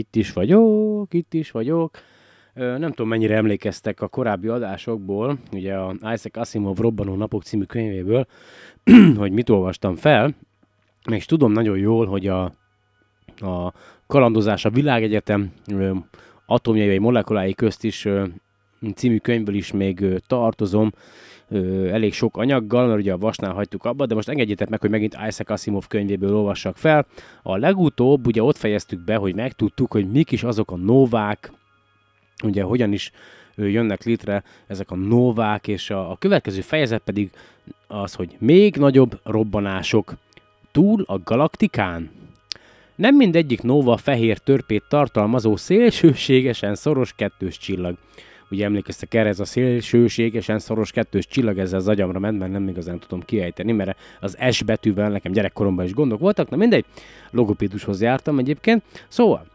S1: Itt is vagyok, itt is vagyok. Nem tudom, mennyire emlékeztek a korábbi adásokból, ugye a Isaac Asimov Robbanó Napok című könyvéből, hogy mit olvastam fel, és tudom nagyon jól, hogy a, a kalandozás a világegyetem atomjai vagy molekulái közt is című könyvből is még tartozom, elég sok anyaggal, mert ugye a vasnál hagytuk abba, de most engedjétek meg, hogy megint Isaac Asimov könyvéből olvassak fel. A legutóbb ugye ott fejeztük be, hogy megtudtuk, hogy mik is azok a novák, ugye hogyan is jönnek létre ezek a novák, és a, a következő fejezet pedig az, hogy még nagyobb robbanások túl a galaktikán. Nem mindegyik nova fehér törpét tartalmazó szélsőségesen szoros kettős csillag. Ugye emlékeztek erre, ez a szélsőségesen szoros kettős csillag, ezzel az agyamra ment, mert nem igazán tudom kiejteni, mert az S betűvel nekem gyerekkoromban is gondok voltak, na mindegy, logopédushoz jártam egyébként. Szóval,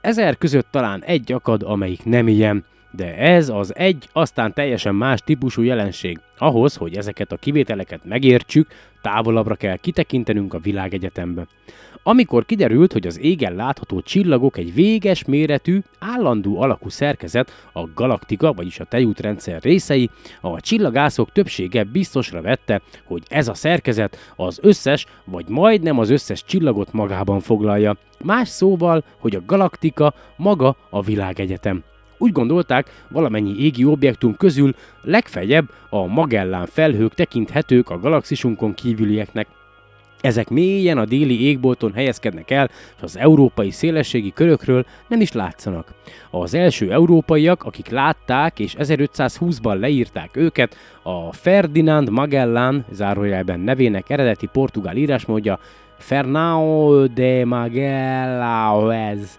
S1: ezer között talán egy akad, amelyik nem ilyen, de ez az egy, aztán teljesen más típusú jelenség. Ahhoz, hogy ezeket a kivételeket megértsük, távolabbra kell kitekintenünk a világegyetembe. Amikor kiderült, hogy az égen látható csillagok egy véges méretű, állandó alakú szerkezet, a galaktika, vagyis a tejútrendszer részei, a csillagászok többsége biztosra vette, hogy ez a szerkezet az összes, vagy majdnem az összes csillagot magában foglalja. Más szóval, hogy a galaktika maga a világegyetem. Úgy gondolták, valamennyi égi objektum közül legfeljebb a Magellán felhők tekinthetők a galaxisunkon kívülieknek. Ezek mélyen a déli égbolton helyezkednek el, és az európai szélességi körökről nem is látszanak. Az első európaiak, akik látták és 1520-ban leírták őket, a Ferdinand Magellan, zárójelben nevének eredeti portugál írásmódja Fernão de Magalhães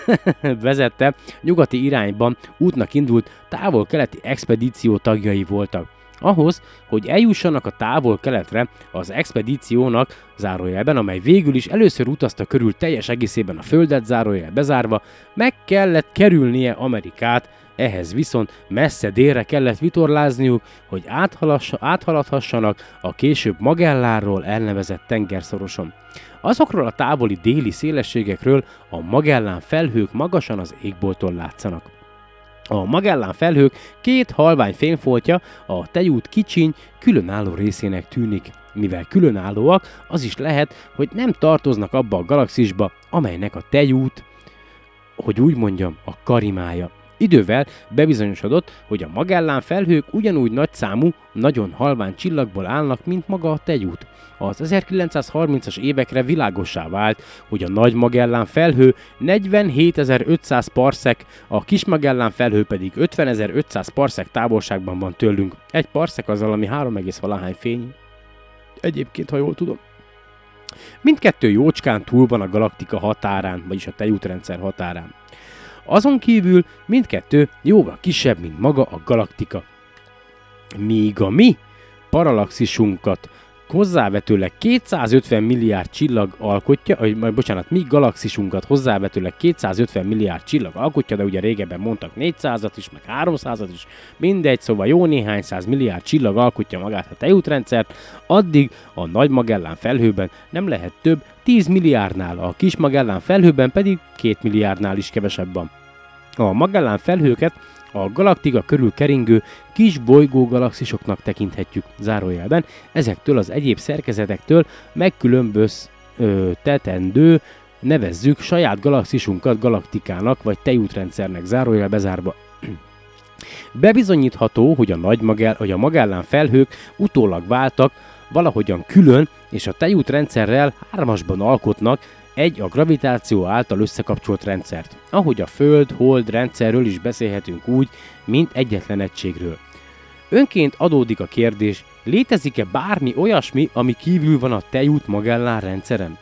S1: vezette, nyugati irányban útnak indult távol-keleti expedíció tagjai voltak. Ahhoz, hogy eljussanak a távol-keletre, az expedíciónak, zárójelben, amely végül is először utazta körül teljes egészében a földet, zárójel bezárva, meg kellett kerülnie Amerikát, ehhez viszont messze délre kellett vitorlázniuk, hogy áthaladhassanak a később Magelláról elnevezett tengerszoroson. Azokról a távoli déli szélességekről a Magellán felhők magasan az égbolton látszanak. A Magellán felhők két halvány fényfoltja a tejút kicsiny, különálló részének tűnik. Mivel különállóak, az is lehet, hogy nem tartoznak abba a galaxisba, amelynek a tejút, hogy úgy mondjam, a karimája. Idővel bebizonyosodott, hogy a Magellán felhők ugyanúgy nagy számú, nagyon halvány csillagból állnak, mint maga a tejút. Az 1930-as évekre világosá vált, hogy a Nagy Magellán felhő 47.500 parszek, a Kis Magellán felhő pedig 50.500 parszek távolságban van tőlünk. Egy parszek az valami 3, valahány fény. Egyébként, ha jól tudom. Mindkettő jócskán túl van a galaktika határán, vagyis a tejútrendszer határán. Azon kívül mindkettő jóval kisebb, mint maga a galaktika. Míg a mi paralaxisunkat hozzávetőleg 250 milliárd csillag alkotja, vagy majd bocsánat, mi galaxisunkat hozzávetőleg 250 milliárd csillag alkotja, de ugye régebben mondtak 400-at is, meg 300-at is, mindegy, szóval jó néhány száz milliárd csillag alkotja magát a tejútrendszert, addig a Nagy Magellán felhőben nem lehet több 10 milliárdnál, a Kis Magellán felhőben pedig 2 milliárdnál is kevesebb van. A Magellán felhőket a galaktika körül keringő kis bolygó galaxisoknak tekinthetjük zárójelben, ezektől az egyéb szerkezetektől megkülönböztetendő nevezzük saját galaxisunkat galaktikának vagy tejútrendszernek zárójel bezárva. Bebizonyítható, hogy a, nagy Magell- hogy a Magellán felhők utólag váltak, valahogyan külön és a tejútrendszerrel hármasban alkotnak egy a gravitáció által összekapcsolt rendszert, ahogy a Föld-Hold rendszerről is beszélhetünk úgy, mint egyetlen egységről. Önként adódik a kérdés, létezik-e bármi olyasmi, ami kívül van a Tejút Magellán rendszerem?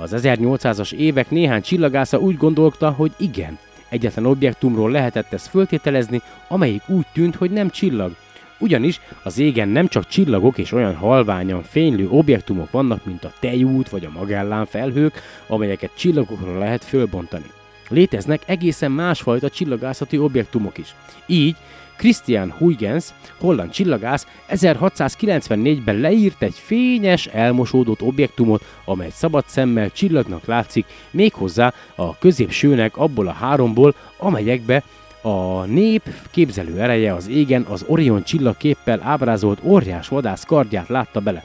S1: Az 1800-as évek néhány csillagásza úgy gondolta, hogy igen, egyetlen objektumról lehetett ezt föltételezni, amelyik úgy tűnt, hogy nem csillag, ugyanis az égen nem csak csillagok és olyan halványan fénylő objektumok vannak, mint a tejút vagy a Magellán felhők, amelyeket csillagokra lehet fölbontani. Léteznek egészen másfajta csillagászati objektumok is. Így Christian Huygens, holland csillagász 1694-ben leírt egy fényes, elmosódott objektumot, amely szabad szemmel csillagnak látszik, méghozzá a középsőnek abból a háromból, amelyekbe a nép képzelő ereje az égen az Orion csillagképpel ábrázolt óriás vadász kardját látta bele.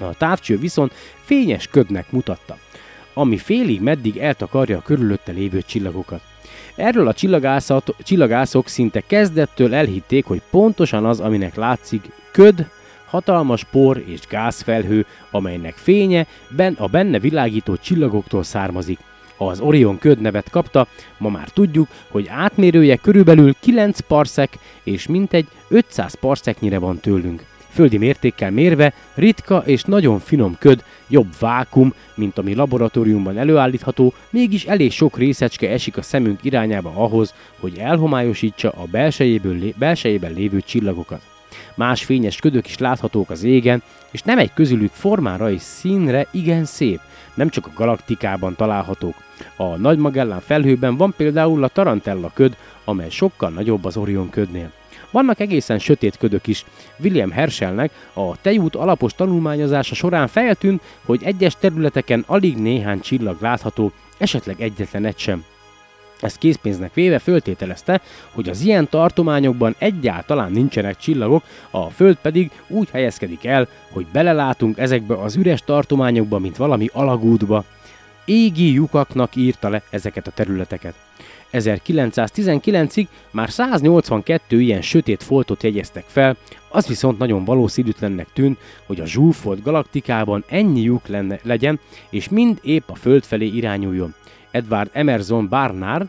S1: A távcső viszont fényes ködnek mutatta, ami félig meddig eltakarja a körülötte lévő csillagokat. Erről a csillagászok szinte kezdettől elhitték, hogy pontosan az, aminek látszik köd, hatalmas por és gázfelhő, amelynek fénye ben a benne világító csillagoktól származik az Orion köd nevet kapta, ma már tudjuk, hogy átmérője körülbelül 9 parszek és mintegy 500 parszeknyire van tőlünk. Földi mértékkel mérve ritka és nagyon finom köd, jobb vákum, mint ami laboratóriumban előállítható, mégis elég sok részecske esik a szemünk irányába ahhoz, hogy elhomályosítsa a belsejéből, belsejében lévő csillagokat. Más fényes ködök is láthatók az égen, és nem egy közülük formára és színre igen szép, nem csak a galaktikában találhatók. A Nagy Magellán felhőben van például a Tarantella köd, amely sokkal nagyobb az Orion ködnél. Vannak egészen sötét ködök is. William Herschelnek a tejút alapos tanulmányozása során feltűnt, hogy egyes területeken alig néhány csillag látható, esetleg egyetlen egy sem. Ezt készpénznek véve föltételezte, hogy az ilyen tartományokban egyáltalán nincsenek csillagok, a Föld pedig úgy helyezkedik el, hogy belelátunk ezekbe az üres tartományokba, mint valami alagútba. Égi lyukaknak írta le ezeket a területeket. 1919-ig már 182 ilyen sötét foltot jegyeztek fel, az viszont nagyon valószínűtlennek tűnt, hogy a zsúfolt galaktikában ennyi lyuk lenne, legyen, és mind épp a Föld felé irányuljon. Edward Emerson Barnard,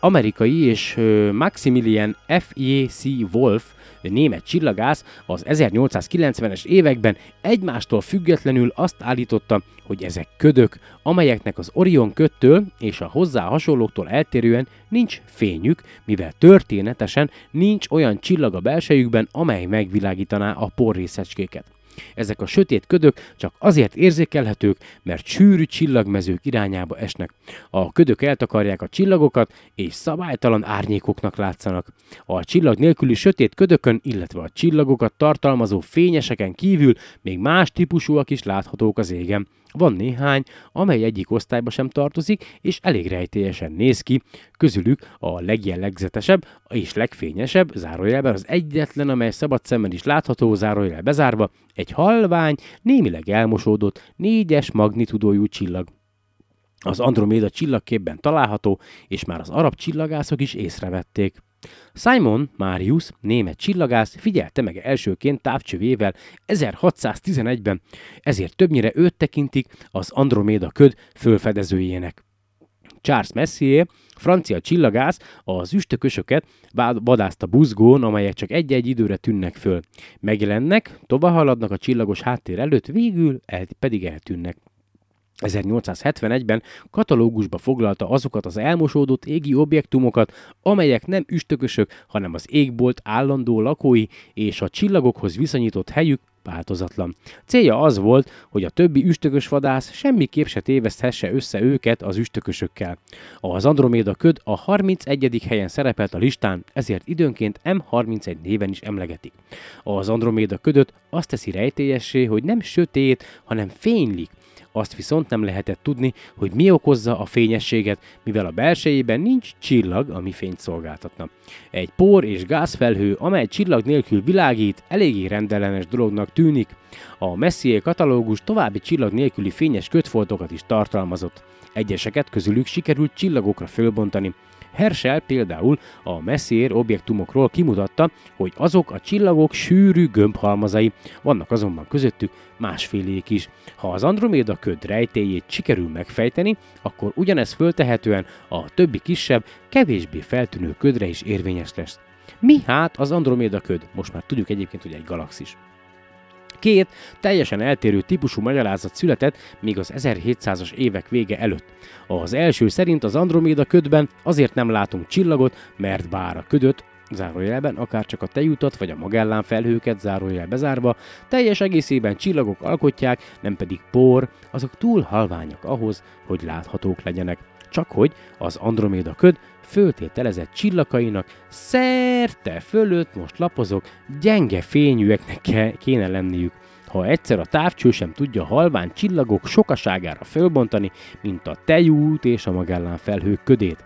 S1: amerikai és Maximilian F.J.C. Wolf, német csillagász az 1890-es években egymástól függetlenül azt állította, hogy ezek ködök, amelyeknek az Orion köttől és a hozzá hasonlóktól eltérően nincs fényük, mivel történetesen nincs olyan csillag a belsejükben, amely megvilágítaná a porrészecskéket. Ezek a sötét ködök csak azért érzékelhetők, mert sűrű csillagmezők irányába esnek. A ködök eltakarják a csillagokat, és szabálytalan árnyékoknak látszanak. A csillag nélküli sötét ködökön, illetve a csillagokat tartalmazó fényeseken kívül még más típusúak is láthatók az égen. Van néhány, amely egyik osztályba sem tartozik, és elég rejtélyesen néz ki. Közülük a legjellegzetesebb és legfényesebb, zárójelben az egyetlen, amely szabad szemmel is látható, zárójel bezárva, egy halvány, némileg elmosódott, négyes magnitudójú csillag. Az Androméda csillagképben található, és már az arab csillagászok is észrevették. Simon Marius, német csillagász, figyelte meg elsőként távcsövével 1611-ben, ezért többnyire őt tekintik az Androméda köd fölfedezőjének. Charles Messier, francia csillagász, az üstökösöket vadászta buzgón, amelyek csak egy-egy időre tűnnek föl. Megjelennek, tovább haladnak a csillagos háttér előtt, végül pedig eltűnnek. 1871-ben katalógusba foglalta azokat az elmosódott égi objektumokat, amelyek nem üstökösök, hanem az égbolt állandó lakói és a csillagokhoz viszonyított helyük változatlan. Célja az volt, hogy a többi üstökös vadász semmiképp se téveszthesse össze őket az üstökösökkel. Az Androméda köd a 31. helyen szerepelt a listán, ezért időnként M31 néven is emlegetik. Az Androméda ködöt azt teszi rejtélyessé, hogy nem sötét, hanem fénylik, azt viszont nem lehetett tudni, hogy mi okozza a fényességet, mivel a belsejében nincs csillag, ami fényt szolgáltatna. Egy por és gázfelhő, amely csillag nélkül világít, eléggé rendellenes dolognak tűnik. A Messier katalógus további csillag nélküli fényes kötfoltokat is tartalmazott. Egyeseket közülük sikerült csillagokra fölbontani, Herschel például a Messier objektumokról kimutatta, hogy azok a csillagok sűrű gömbhalmazai, vannak azonban közöttük másfélék is. Ha az Androméda köd rejtéjét sikerül megfejteni, akkor ugyanez föltehetően a többi kisebb, kevésbé feltűnő ködre is érvényes lesz. Mi hát az Androméda köd? Most már tudjuk egyébként, hogy egy galaxis. Két teljesen eltérő típusú magyarázat született még az 1700-as évek vége előtt. Az első szerint az Androméda ködben azért nem látunk csillagot, mert bár a ködöt zárójelben, akár csak a tejutat vagy a Magellán felhőket zárójel bezárva, teljes egészében csillagok alkotják, nem pedig por, azok túl halványak ahhoz, hogy láthatók legyenek. Csak hogy az Androméda köd föltételezett csillagainak szerte fölött most lapozok, gyenge fényűeknek kéne lenniük. Ha egyszer a távcső sem tudja halvány csillagok sokaságára fölbontani, mint a tejút és a Magellán felhők ködét.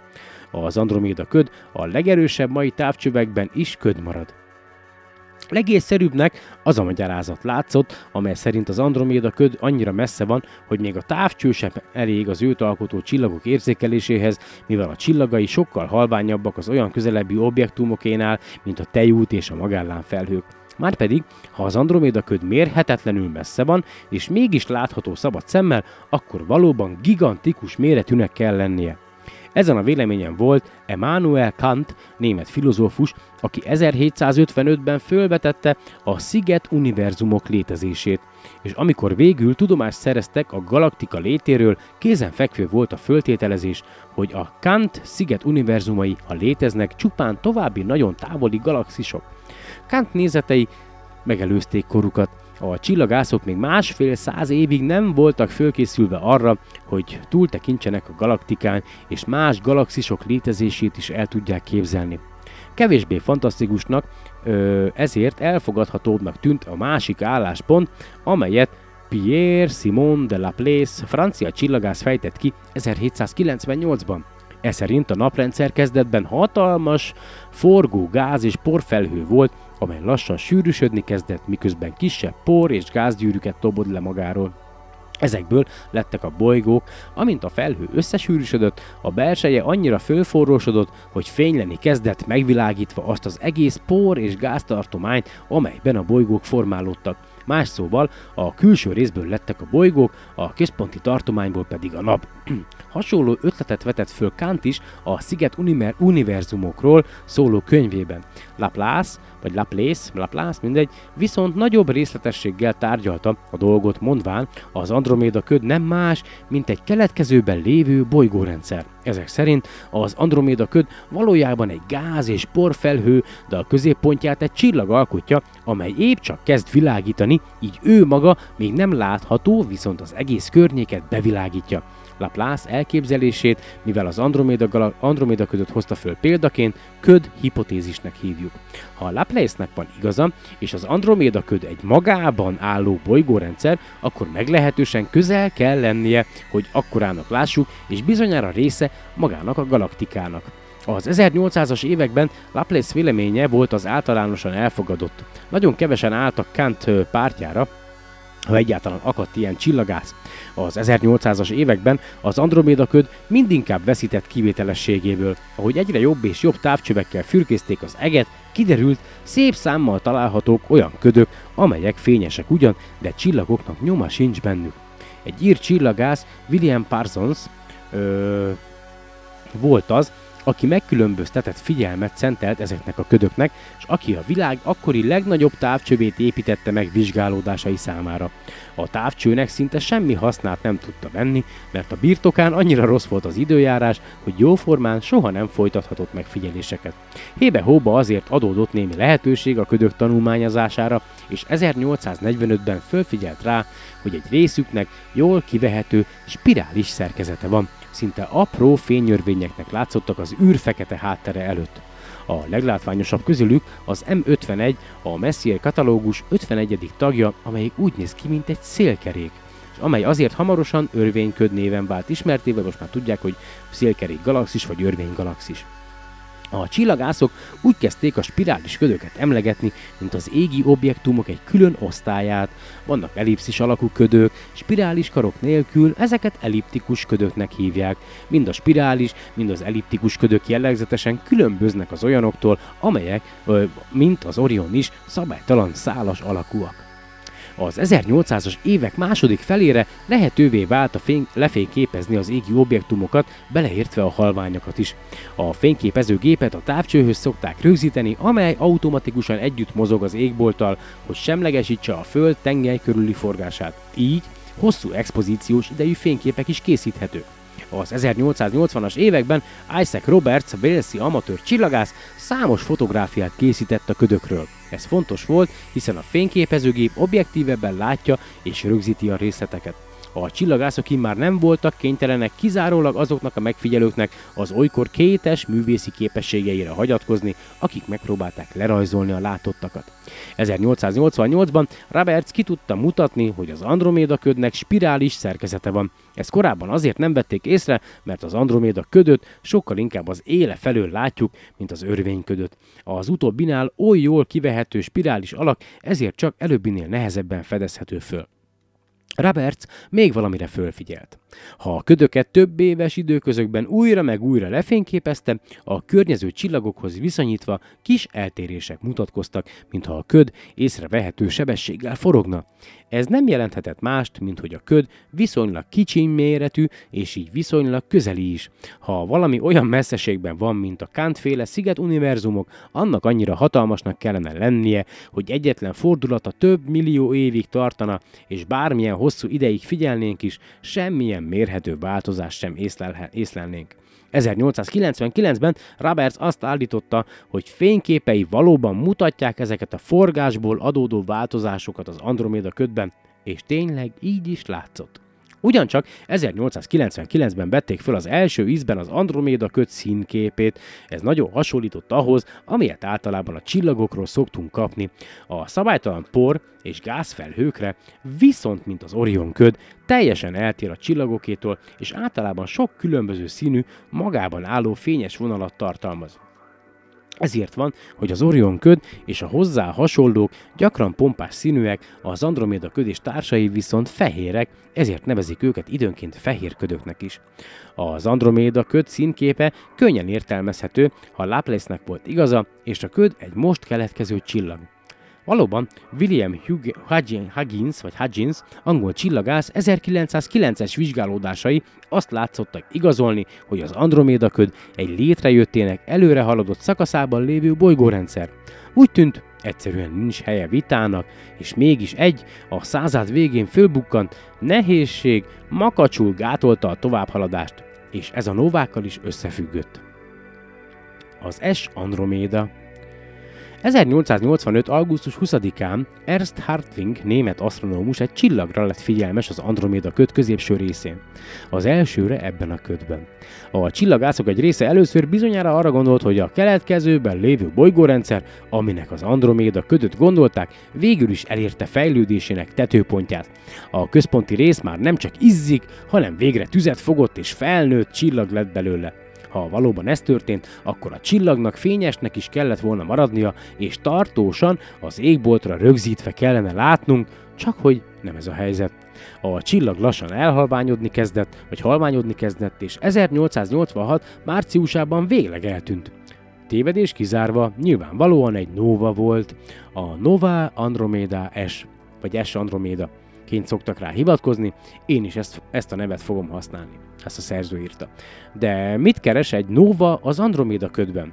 S1: Az Androméda köd a legerősebb mai távcsövekben is köd marad. Legészszerűbbnek az a magyarázat látszott, amely szerint az Androméda köd annyira messze van, hogy még a távcső sem elég az őt alkotó csillagok érzékeléséhez, mivel a csillagai sokkal halványabbak az olyan közelebbi objektumokénál, mint a Tejút és a Magellán felhők. Márpedig, ha az Androméda köd mérhetetlenül messze van, és mégis látható szabad szemmel, akkor valóban gigantikus méretűnek kell lennie. Ezen a véleményen volt Emmanuel Kant, német filozófus, aki 1755-ben fölvetette a sziget univerzumok létezését, és amikor végül tudomást szereztek a galaktika létéről, kézenfekvő volt a föltételezés, hogy a Kant sziget univerzumai, ha léteznek, csupán további nagyon távoli galaxisok. Kant nézetei megelőzték korukat, a csillagászok még másfél száz évig nem voltak fölkészülve arra, hogy túltekintsenek a galaktikán, és más galaxisok létezését is el tudják képzelni. Kevésbé fantasztikusnak, ezért elfogadhatóbbnak tűnt a másik álláspont, amelyet Pierre Simon de Laplace, francia csillagász fejtett ki 1798-ban. Ez szerint a naprendszer kezdetben hatalmas, forgó gáz és porfelhő volt, amely lassan sűrűsödni kezdett, miközben kisebb por és gázgyűrűket tobod le magáról. Ezekből lettek a bolygók, amint a felhő összesűrűsödött, a belseje annyira fölforrósodott, hogy fényleni kezdett, megvilágítva azt az egész por és gáztartományt, amelyben a bolygók formálódtak. Más szóval a külső részből lettek a bolygók, a központi tartományból pedig a nap. Hasonló ötletet vetett föl Kant is a Sziget univerzumokról szóló könyvében. Laplace, vagy Laplace, Laplace, mindegy, viszont nagyobb részletességgel tárgyalta a dolgot mondván, az Androméda köd nem más, mint egy keletkezőben lévő bolygórendszer. Ezek szerint az Androméda köd valójában egy gáz és porfelhő, de a középpontját egy csillag alkotja, amely épp csak kezd világítani, így ő maga még nem látható, viszont az egész környéket bevilágítja. Laplace elképzelését, mivel az Andromeda, Andromeda ködöt hozta föl példaként, köd hipotézisnek hívjuk. Ha a Laplace-nek van igaza, és az Andromeda köd egy magában álló bolygórendszer, akkor meglehetősen közel kell lennie, hogy akkorának lássuk, és bizonyára része magának a galaktikának. Az 1800-as években Laplace véleménye volt az általánosan elfogadott. Nagyon kevesen álltak Kant pártjára, ha egyáltalán akadt ilyen csillagász. Az 1800-as években az Andromeda köd mindinkább veszített kivételességéből. Ahogy egyre jobb és jobb távcsövekkel fürkészték az eget, kiderült, szép számmal találhatók olyan ködök, amelyek fényesek ugyan, de csillagoknak nyoma sincs bennük. Egy ír csillagász, William Parsons, ö, volt az, aki megkülönböztetett figyelmet szentelt ezeknek a ködöknek, és aki a világ akkori legnagyobb távcsövét építette meg vizsgálódásai számára. A távcsőnek szinte semmi hasznát nem tudta venni, mert a birtokán annyira rossz volt az időjárás, hogy jóformán soha nem folytathatott megfigyeléseket. Hébe-hóba azért adódott némi lehetőség a ködök tanulmányozására, és 1845-ben fölfigyelt rá, hogy egy részüknek jól kivehető spirális szerkezete van, szinte apró fényörvényeknek látszottak az űrfekete háttere előtt. A leglátványosabb közülük az M51, a Messier katalógus 51. tagja, amelyik úgy néz ki, mint egy szélkerék és amely azért hamarosan örvényköd néven vált ismertével, most már tudják, hogy szélkerék galaxis vagy örvény galaxis. A csillagászok úgy kezdték a spirális ködöket emlegetni, mint az égi objektumok egy külön osztályát. Vannak ellipszis alakú ködök, spirális karok nélkül ezeket elliptikus ködöknek hívják. Mind a spirális, mind az elliptikus ködök jellegzetesen különböznek az olyanoktól, amelyek, mint az Orion is, szabálytalan szálas alakúak. Az 1800-as évek második felére lehetővé vált a fény lefényképezni az égi objektumokat, beleértve a halványokat is. A fényképezőgépet a távcsőhöz szokták rögzíteni, amely automatikusan együtt mozog az égbolttal, hogy semlegesítse a Föld tengely körüli forgását. Így hosszú expozíciós idejű fényképek is készíthetők. Az 1880-as években Isaac Roberts, Walesi amatőr csillagász számos fotográfiát készített a ködökről. Ez fontos volt, hiszen a fényképezőgép objektívebben látja és rögzíti a részleteket. A csillagászok már nem voltak kénytelenek kizárólag azoknak a megfigyelőknek az olykor kétes művészi képességeire hagyatkozni, akik megpróbálták lerajzolni a látottakat. 1888-ban Roberts ki tudta mutatni, hogy az Androméda ködnek spirális szerkezete van. Ezt korábban azért nem vették észre, mert az Androméda ködöt sokkal inkább az éle felől látjuk, mint az örvényködöt. Az utóbbinál oly jól kivehető spirális alak, ezért csak előbbinél nehezebben fedezhető föl. Roberts még valamire fölfigyelt. Ha a ködöket több éves időközökben újra meg újra lefényképezte, a környező csillagokhoz viszonyítva kis eltérések mutatkoztak, mintha a köd észrevehető sebességgel forogna. Ez nem jelenthetett mást, mint hogy a köd viszonylag kicsi méretű, és így viszonylag közeli is. Ha valami olyan messzeségben van, mint a Kant-féle sziget univerzumok, annak annyira hatalmasnak kellene lennie, hogy egyetlen fordulata több millió évig tartana, és bármilyen hosszú ideig figyelnénk is, semmilyen mérhető változást sem észlelnénk. 1899-ben Roberts azt állította, hogy fényképei valóban mutatják ezeket a forgásból adódó változásokat az Androméda ködben, és tényleg így is látszott. Ugyancsak 1899-ben vették föl az első ízben az Androméda köt színképét, ez nagyon hasonlított ahhoz, amilyet általában a csillagokról szoktunk kapni. A szabálytalan por és gázfelhőkre, viszont mint az Orion köd, teljesen eltér a csillagokétól, és általában sok különböző színű, magában álló fényes vonalat tartalmaz. Ezért van, hogy az Orion köd és a hozzá hasonlók gyakran pompás színűek, az Androméda köd és társai viszont fehérek, ezért nevezik őket időnként fehér ködöknek is. Az Androméda köd színképe könnyen értelmezhető, ha Laplace-nek volt igaza, és a köd egy most keletkező csillag. Valóban William Huggins, vagy Huggins, angol csillagász 1909-es vizsgálódásai azt látszottak igazolni, hogy az Androméda köd egy létrejöttének előre haladott szakaszában lévő bolygórendszer. Úgy tűnt, egyszerűen nincs helye vitának, és mégis egy, a század végén fölbukkant, nehézség makacsul gátolta a továbbhaladást, és ez a novákkal is összefüggött. Az S Androméda 1885. augusztus 20-án Ernst Hartwig német asztronómus egy csillagra lett figyelmes az Androméda köd középső részén. Az elsőre ebben a ködben. A csillagászok egy része először bizonyára arra gondolt, hogy a keletkezőben lévő bolygórendszer, aminek az Androméda ködöt gondolták, végül is elérte fejlődésének tetőpontját. A központi rész már nem csak izzik, hanem végre tüzet fogott és felnőtt csillag lett belőle. Ha valóban ez történt, akkor a csillagnak fényesnek is kellett volna maradnia, és tartósan az égboltra rögzítve kellene látnunk, csak hogy nem ez a helyzet. A csillag lassan elhalványodni kezdett, vagy halványodni kezdett, és 1886. márciusában végleg eltűnt. Tévedés kizárva, nyilvánvalóan egy nova volt, a Nova Andromeda S, vagy S Andromeda ként szoktak rá hivatkozni, én is ezt, ezt a nevet fogom használni. Ezt a szerző írta. De mit keres egy Nova az Andromeda ködben?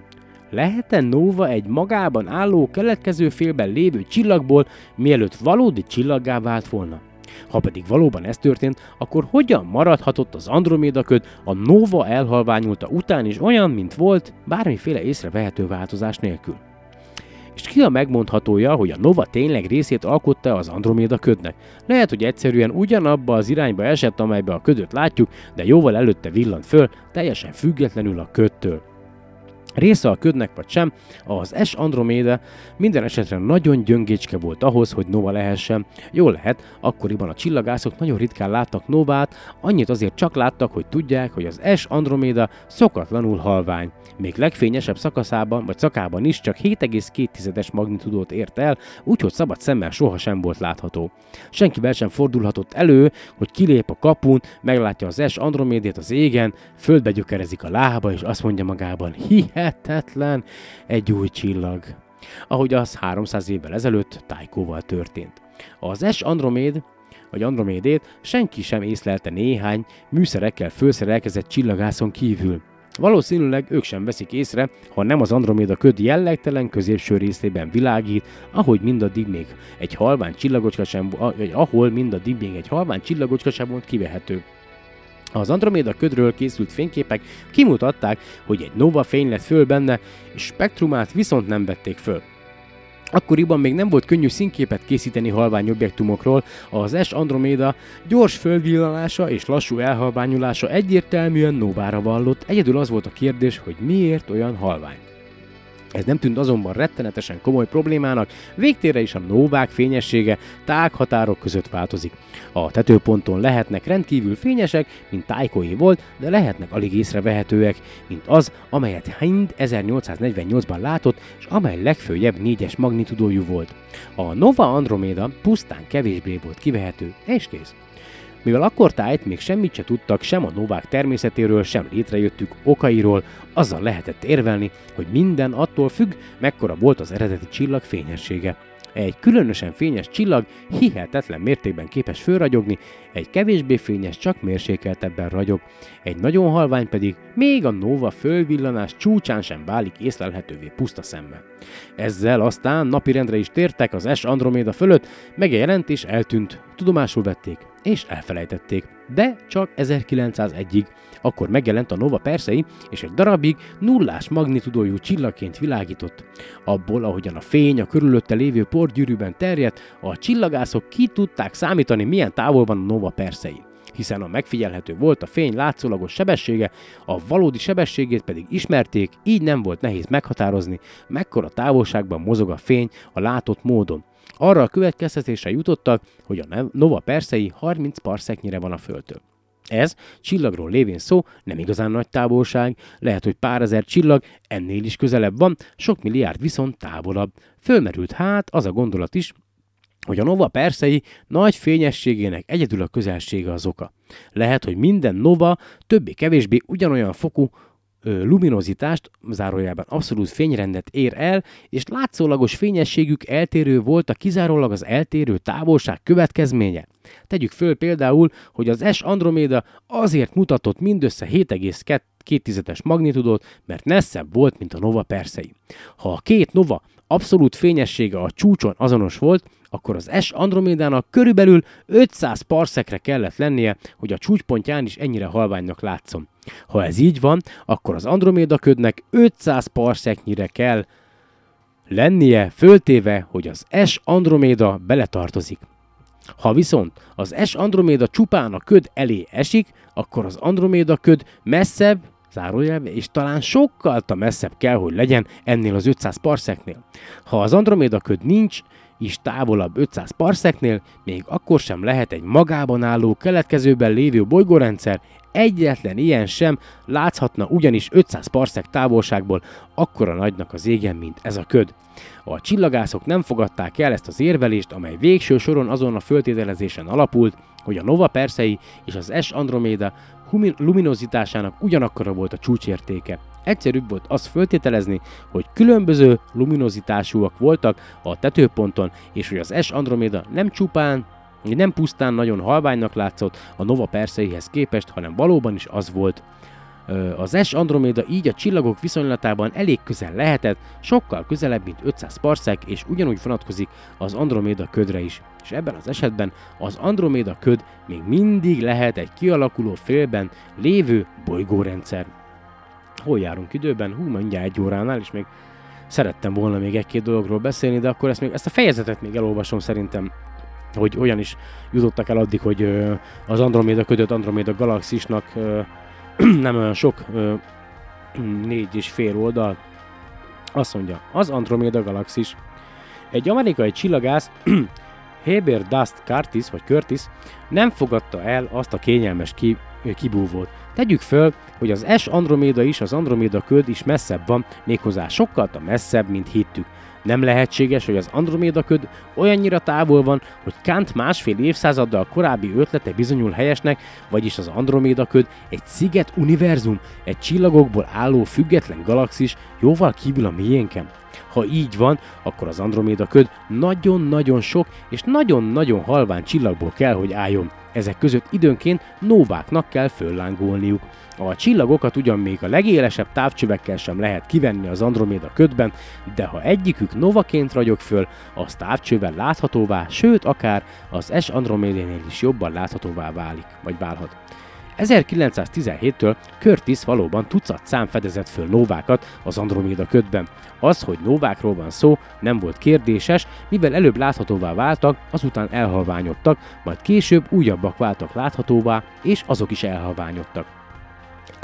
S1: Lehet-e Nova egy magában álló keletkező félben lévő csillagból, mielőtt valódi csillaggá vált volna? Ha pedig valóban ez történt, akkor hogyan maradhatott az Androméda köd a Nova elhalványulta után is olyan, mint volt, bármiféle észrevehető változás nélkül? És ki a megmondhatója, hogy a Nova tényleg részét alkotta az Androméda ködnek? Lehet, hogy egyszerűen ugyanabba az irányba esett, amelybe a ködöt látjuk, de jóval előtte villant föl, teljesen függetlenül a ködtől. Része a ködnek vagy sem, az S Andromeda minden esetre nagyon gyöngécske volt ahhoz, hogy Nova lehessen. Jól lehet, akkoriban a csillagászok nagyon ritkán láttak Novát, annyit azért csak láttak, hogy tudják, hogy az S Andromeda szokatlanul halvány. Még legfényesebb szakaszában vagy szakában is csak 7,2-es magnitudót ért el, úgyhogy szabad szemmel sohasem volt látható. Senkivel sem fordulhatott elő, hogy kilép a kapun, meglátja az S Andromédét az égen, földbe gyökerezik a lába, és azt mondja magában, hihe hihetetlen egy új csillag. Ahogy az 300 évvel ezelőtt Tájkóval történt. Az S Androméd vagy Andromédét senki sem észlelte néhány műszerekkel felszerelkezett csillagászon kívül. Valószínűleg ők sem veszik észre, ha nem az Androméda köd jellegtelen középső részében világít, ahogy mindaddig még egy halvány csillagocska sem, ahol mindaddig még egy halvány csillagocska sem volt kivehető. Az Androméda ködről készült fényképek kimutatták, hogy egy nova fény lett föl benne, és spektrumát viszont nem vették föl. Akkoriban még nem volt könnyű színképet készíteni halvány objektumokról, az S Androméda gyors földvillanása és lassú elhalványulása egyértelműen novára vallott, egyedül az volt a kérdés, hogy miért olyan halvány. Ez nem tűnt azonban rettenetesen komoly problémának, végtére is a novák fényessége tághatárok között változik. A tetőponton lehetnek rendkívül fényesek, mint tájkói volt, de lehetnek alig észrevehetőek, mint az, amelyet Hind 1848-ban látott, és amely legfőjebb négyes magnitudójú volt. A Nova Andromeda pusztán kevésbé volt kivehető, és kész. Mivel akkor tájt még semmit se tudtak sem a novák természetéről, sem létrejöttük okairól, azzal lehetett érvelni, hogy minden attól függ, mekkora volt az eredeti csillag fényessége. Egy különösen fényes csillag hihetetlen mértékben képes fölragyogni, egy kevésbé fényes csak mérsékeltebben ragyog, egy nagyon halvány pedig még a nova fölvillanás csúcsán sem válik észlelhetővé puszta szemmel. Ezzel aztán napirendre is tértek az S Androméda fölött, megjelent és eltűnt, tudomásul vették és elfelejtették. De csak 1901-ig, akkor megjelent a Nova Persei, és egy darabig nullás magnitudójú csillagként világított. Abból, ahogyan a fény a körülötte lévő porgyűrűben terjedt, a csillagászok ki tudták számítani, milyen távol van a Nova Persei hiszen a megfigyelhető volt a fény látszólagos sebessége, a valódi sebességét pedig ismerték, így nem volt nehéz meghatározni, mekkora távolságban mozog a fény a látott módon. Arra a következtetésre jutottak, hogy a Nova Persei 30 parszeknyire van a Földtől. Ez, csillagról lévén szó, nem igazán nagy távolság, lehet, hogy pár ezer csillag ennél is közelebb van, sok milliárd viszont távolabb. Fölmerült hát az a gondolat is, hogy a Nova Persei nagy fényességének egyedül a közelsége az oka. Lehet, hogy minden Nova többé-kevésbé ugyanolyan fokú luminozitást, zárójában abszolút fényrendet ér el, és látszólagos fényességük eltérő volt a kizárólag az eltérő távolság következménye. Tegyük föl például, hogy az S Andromeda azért mutatott mindössze 7,2-es magnitudót, mert messzebb volt, mint a Nova Persei. Ha a két Nova abszolút fényessége a csúcson azonos volt, akkor az S Andromédának körülbelül 500 parszekre kellett lennie, hogy a csúcspontján is ennyire halványnak látszom. Ha ez így van, akkor az Androméda ködnek 500 parszeknyire kell lennie, föltéve, hogy az S Androméda beletartozik. Ha viszont az S Androméda csupán a köd elé esik, akkor az Androméda köd messzebb, zárójelve, és talán sokkal messzebb kell, hogy legyen ennél az 500 parszeknél. Ha az Androméda köd nincs, is távolabb 500 parszeknél, még akkor sem lehet egy magában álló keletkezőben lévő bolygórendszer, egyetlen ilyen sem láthatna ugyanis 500 parszek távolságból akkora nagynak az égen, mint ez a köd. A csillagászok nem fogadták el ezt az érvelést, amely végső soron azon a föltételezésen alapult, hogy a Nova Persei és az S Andromeda luminozitásának ugyanakkora volt a csúcsértéke. Egyszerűbb volt azt föltételezni, hogy különböző luminozitásúak voltak a tetőponton, és hogy az S Andromeda nem csupán nem pusztán nagyon halványnak látszott a Nova Perseihez képest, hanem valóban is az volt. Az S Andromeda így a csillagok viszonylatában elég közel lehetett, sokkal közelebb, mint 500 parszek, és ugyanúgy vonatkozik az Andromeda ködre is. És ebben az esetben az Andromeda köd még mindig lehet egy kialakuló félben lévő bolygórendszer. Hol járunk időben? Hú, mindjárt egy óránál, és még szerettem volna még egy-két dologról beszélni, de akkor ezt, még, ezt a fejezetet még elolvasom szerintem hogy olyan is jutottak el addig, hogy az Andromeda ködött Andromeda galaxisnak nem olyan sok, négy és fél oldal. Azt mondja, az Andromeda galaxis. Egy amerikai csillagász, Heber Dust Curtis, vagy Curtis, nem fogadta el azt a kényelmes ki, kibúvót. Tegyük föl, hogy az S Andromeda is, az Andromeda köd is messzebb van, méghozzá sokkal messzebb, mint hittük. Nem lehetséges, hogy az Androméda köd olyannyira távol van, hogy Kant másfél évszázaddal korábbi ötlete bizonyul helyesnek, vagyis az Androméda köd egy sziget univerzum, egy csillagokból álló független galaxis, jóval kívül a miénken. Ha így van, akkor az Androméda köd nagyon-nagyon sok és nagyon-nagyon halvány csillagból kell, hogy álljon. Ezek között időnként nóváknak kell föllángolniuk. A csillagokat ugyan még a legélesebb távcsövekkel sem lehet kivenni az Androméda ködben, de ha egyikük novaként ragyog föl, az távcsővel láthatóvá, sőt akár az S Andromédénél is jobban láthatóvá válik, vagy válhat. 1917-től Curtis valóban tucat szám fedezett föl novákat az Androméda ködben. Az, hogy novákról van szó, nem volt kérdéses, mivel előbb láthatóvá váltak, azután elhalványodtak, majd később újabbak váltak láthatóvá, és azok is elhalványodtak.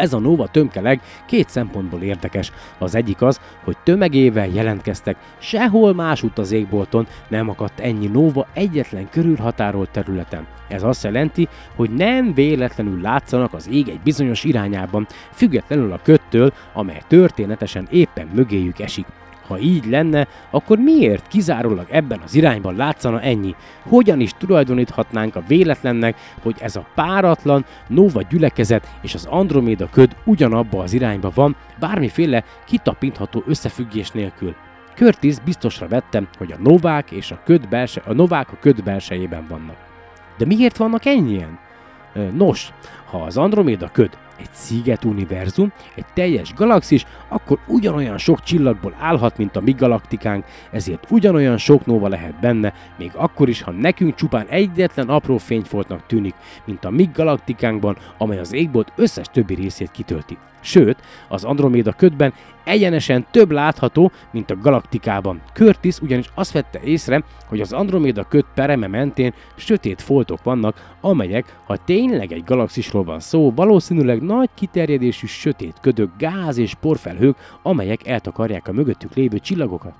S1: Ez a Nova tömkeleg két szempontból érdekes. Az egyik az, hogy tömegével jelentkeztek, sehol másút az égbolton nem akadt ennyi Nova egyetlen körülhatárolt területen. Ez azt jelenti, hogy nem véletlenül látszanak az ég egy bizonyos irányában, függetlenül a köttől, amely történetesen éppen mögéjük esik. Ha így lenne, akkor miért kizárólag ebben az irányban látszana ennyi? Hogyan is tulajdoníthatnánk a véletlennek, hogy ez a páratlan Nova gyülekezet és az Androméda köd ugyanabba az irányba van, bármiféle kitapintható összefüggés nélkül? Curtis biztosra vettem, hogy a novák és a, köd belse, a novák a köd belsejében vannak. De miért vannak ennyien? Nos, ha az Androméda köd egy sziget univerzum, egy teljes galaxis, akkor ugyanolyan sok csillagból állhat, mint a mi galaktikánk, ezért ugyanolyan sok nóva lehet benne, még akkor is, ha nekünk csupán egyetlen apró fényfoltnak tűnik, mint a mi galaktikánkban, amely az égbolt összes többi részét kitölti. Sőt, az Androméda ködben egyenesen több látható, mint a galaktikában. Curtis ugyanis azt vette észre, hogy az Androméda köd pereme mentén sötét foltok vannak, amelyek, ha tényleg egy galaxisról van szó, valószínűleg nagy kiterjedésű sötét ködök, gáz és porfelhők, amelyek eltakarják a mögöttük lévő csillagokat.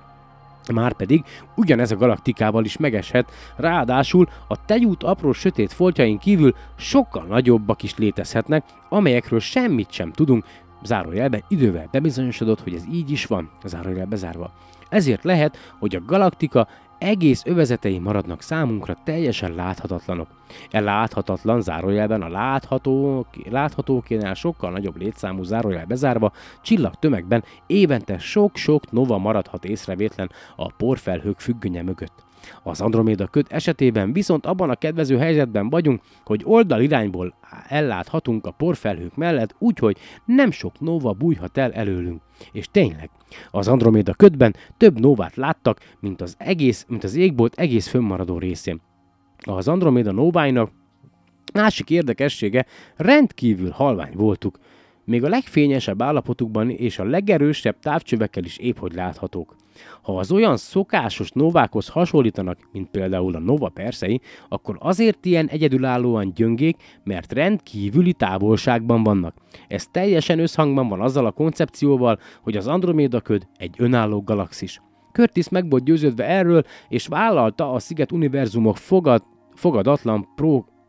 S1: Márpedig ugyanez a galaktikával is megeshet, ráadásul a tegyút apró sötét foltjain kívül sokkal nagyobbak is létezhetnek, amelyekről semmit sem tudunk, zárójelben idővel bebizonyosodott, hogy ez így is van, zárójel bezárva. Ezért lehet, hogy a galaktika egész övezetei maradnak számunkra teljesen láthatatlanok. E láthatatlan zárójelben a látható, láthatókénál sokkal nagyobb létszámú zárójel bezárva, csillag tömegben évente sok-sok nova maradhat észrevétlen a porfelhők függönye mögött. Az Androméda köd esetében viszont abban a kedvező helyzetben vagyunk, hogy oldalirányból elláthatunk a porfelhők mellett, úgyhogy nem sok nova bújhat el előlünk. És tényleg, az Androméda ködben több novát láttak, mint az, egész, mint az égbolt egész fönnmaradó részén. Az Androméda nováinak másik érdekessége rendkívül halvány voltuk, még a legfényesebb állapotukban és a legerősebb távcsövekkel is épp hogy láthatók. Ha az olyan szokásos novákhoz hasonlítanak, mint például a Nova Persei, akkor azért ilyen egyedülállóan gyöngék, mert rendkívüli távolságban vannak. Ez teljesen összhangban van azzal a koncepcióval, hogy az Androméda köd egy önálló galaxis. Curtis meg volt győződve erről, és vállalta a sziget univerzumok fogad, fogadatlan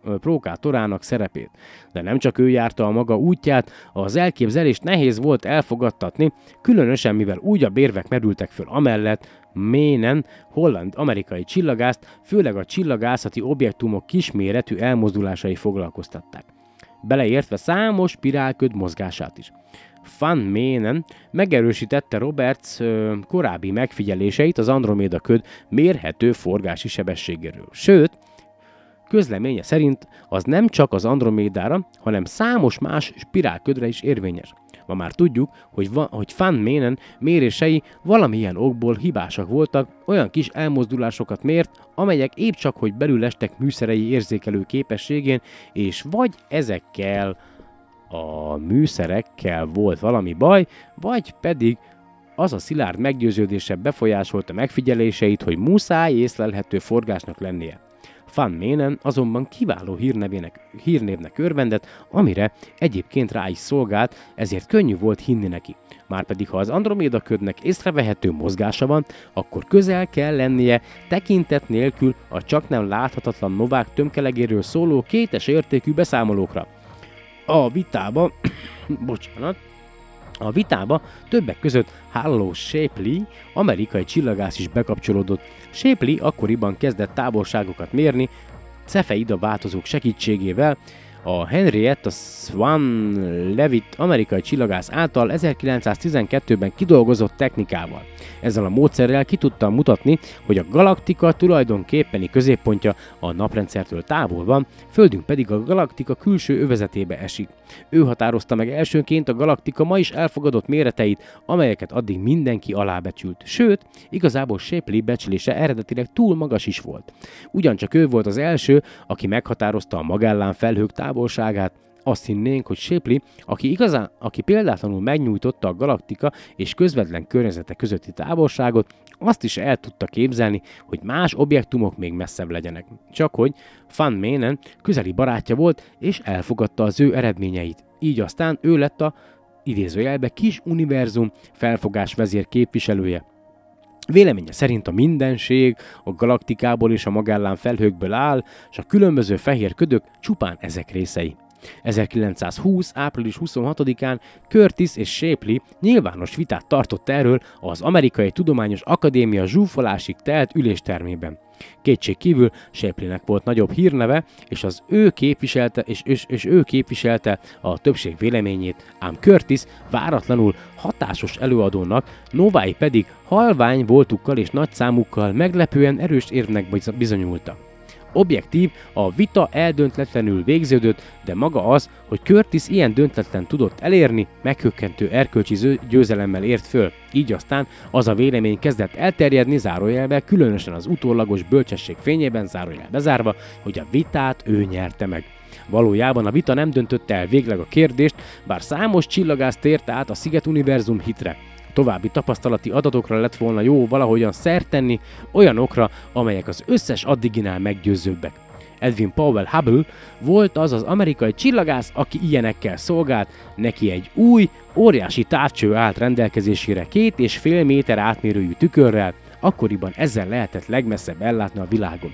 S1: pro prókátorának szerepét. De nem csak ő járta a maga útját, az elképzelést nehéz volt elfogadtatni, különösen mivel újabb érvek merültek föl amellett, Ménen holland-amerikai csillagászt, főleg a csillagászati objektumok kisméretű elmozdulásai foglalkoztatták. Beleértve számos spirálköd mozgását is. Van Ménen megerősítette Roberts ö, korábbi megfigyeléseit az Androméda köd mérhető forgási sebességéről. Sőt, Közleménye szerint az nem csak az Andromédára, hanem számos más spirálködre is érvényes. Ma már tudjuk, hogy, va, hogy Van Ménen mérései valamilyen okból hibásak voltak, olyan kis elmozdulásokat mért, amelyek épp csak hogy belül estek műszerei érzékelő képességén, és vagy ezekkel a műszerekkel volt valami baj, vagy pedig az a szilárd meggyőződése befolyásolta megfigyeléseit, hogy muszáj észlelhető forgásnak lennie. Van Ménen azonban kiváló hírnevének, hírnévnek örvendett, amire egyébként rá is szolgált, ezért könnyű volt hinni neki. Márpedig ha az Androméda ködnek észrevehető mozgása van, akkor közel kell lennie tekintet nélkül a csak nem láthatatlan novák tömkelegéről szóló kétes értékű beszámolókra. A vitába, bocsánat, a vitába többek között Halló Shapley, amerikai csillagász is bekapcsolódott. Shapley akkoriban kezdett távolságokat mérni, cefeida változók segítségével, a Henrietta Swan Levitt amerikai csillagász által 1912-ben kidolgozott technikával. Ezzel a módszerrel ki tudta mutatni, hogy a galaktika tulajdonképpeni középpontja a naprendszertől távol van, Földünk pedig a galaktika külső övezetébe esik. Ő határozta meg elsőként a galaktika ma is elfogadott méreteit, amelyeket addig mindenki alábecsült. Sőt, igazából Shapley becslése eredetileg túl magas is volt. Ugyancsak ő volt az első, aki meghatározta a Magellán felhők távolságát, azt hinnénk, hogy Shapley, aki, igazán, aki példátlanul megnyújtotta a galaktika és közvetlen környezete közötti távolságot, azt is el tudta képzelni, hogy más objektumok még messzebb legyenek. Csak hogy Van Ménen közeli barátja volt, és elfogadta az ő eredményeit. Így aztán ő lett a idézőjelbe kis univerzum felfogás vezér képviselője. Véleménye szerint a mindenség a galaktikából és a magellán felhőkből áll, és a különböző fehér ködök csupán ezek részei. 1920. április 26-án Curtis és Shapley nyilvános vitát tartott erről az Amerikai Tudományos Akadémia zsúfolásig telt üléstermében. Kétség kívül Shapleynek volt nagyobb hírneve, és az ő képviselte, és, és, és ő képviselte a többség véleményét, ám Curtis váratlanul hatásos előadónak, Novái pedig halvány voltukkal és nagy számukkal meglepően erős érvnek bizonyultak objektív, a vita eldöntetlenül végződött, de maga az, hogy Curtis ilyen döntetlen tudott elérni, meghökkentő erkölcsi győzelemmel ért föl. Így aztán az a vélemény kezdett elterjedni zárójelbe, különösen az utólagos bölcsesség fényében zárójel bezárva, hogy a vitát ő nyerte meg. Valójában a vita nem döntötte el végleg a kérdést, bár számos csillagász tért át a Sziget Univerzum hitre. További tapasztalati adatokra lett volna jó valahogyan szert tenni, olyanokra, amelyek az összes addiginál meggyőzőbbek. Edwin Powell Hubble volt az az amerikai csillagász, aki ilyenekkel szolgált, neki egy új, óriási távcső állt rendelkezésére két és fél méter átmérőjű tükörrel, akkoriban ezzel lehetett legmesszebb ellátni a világon.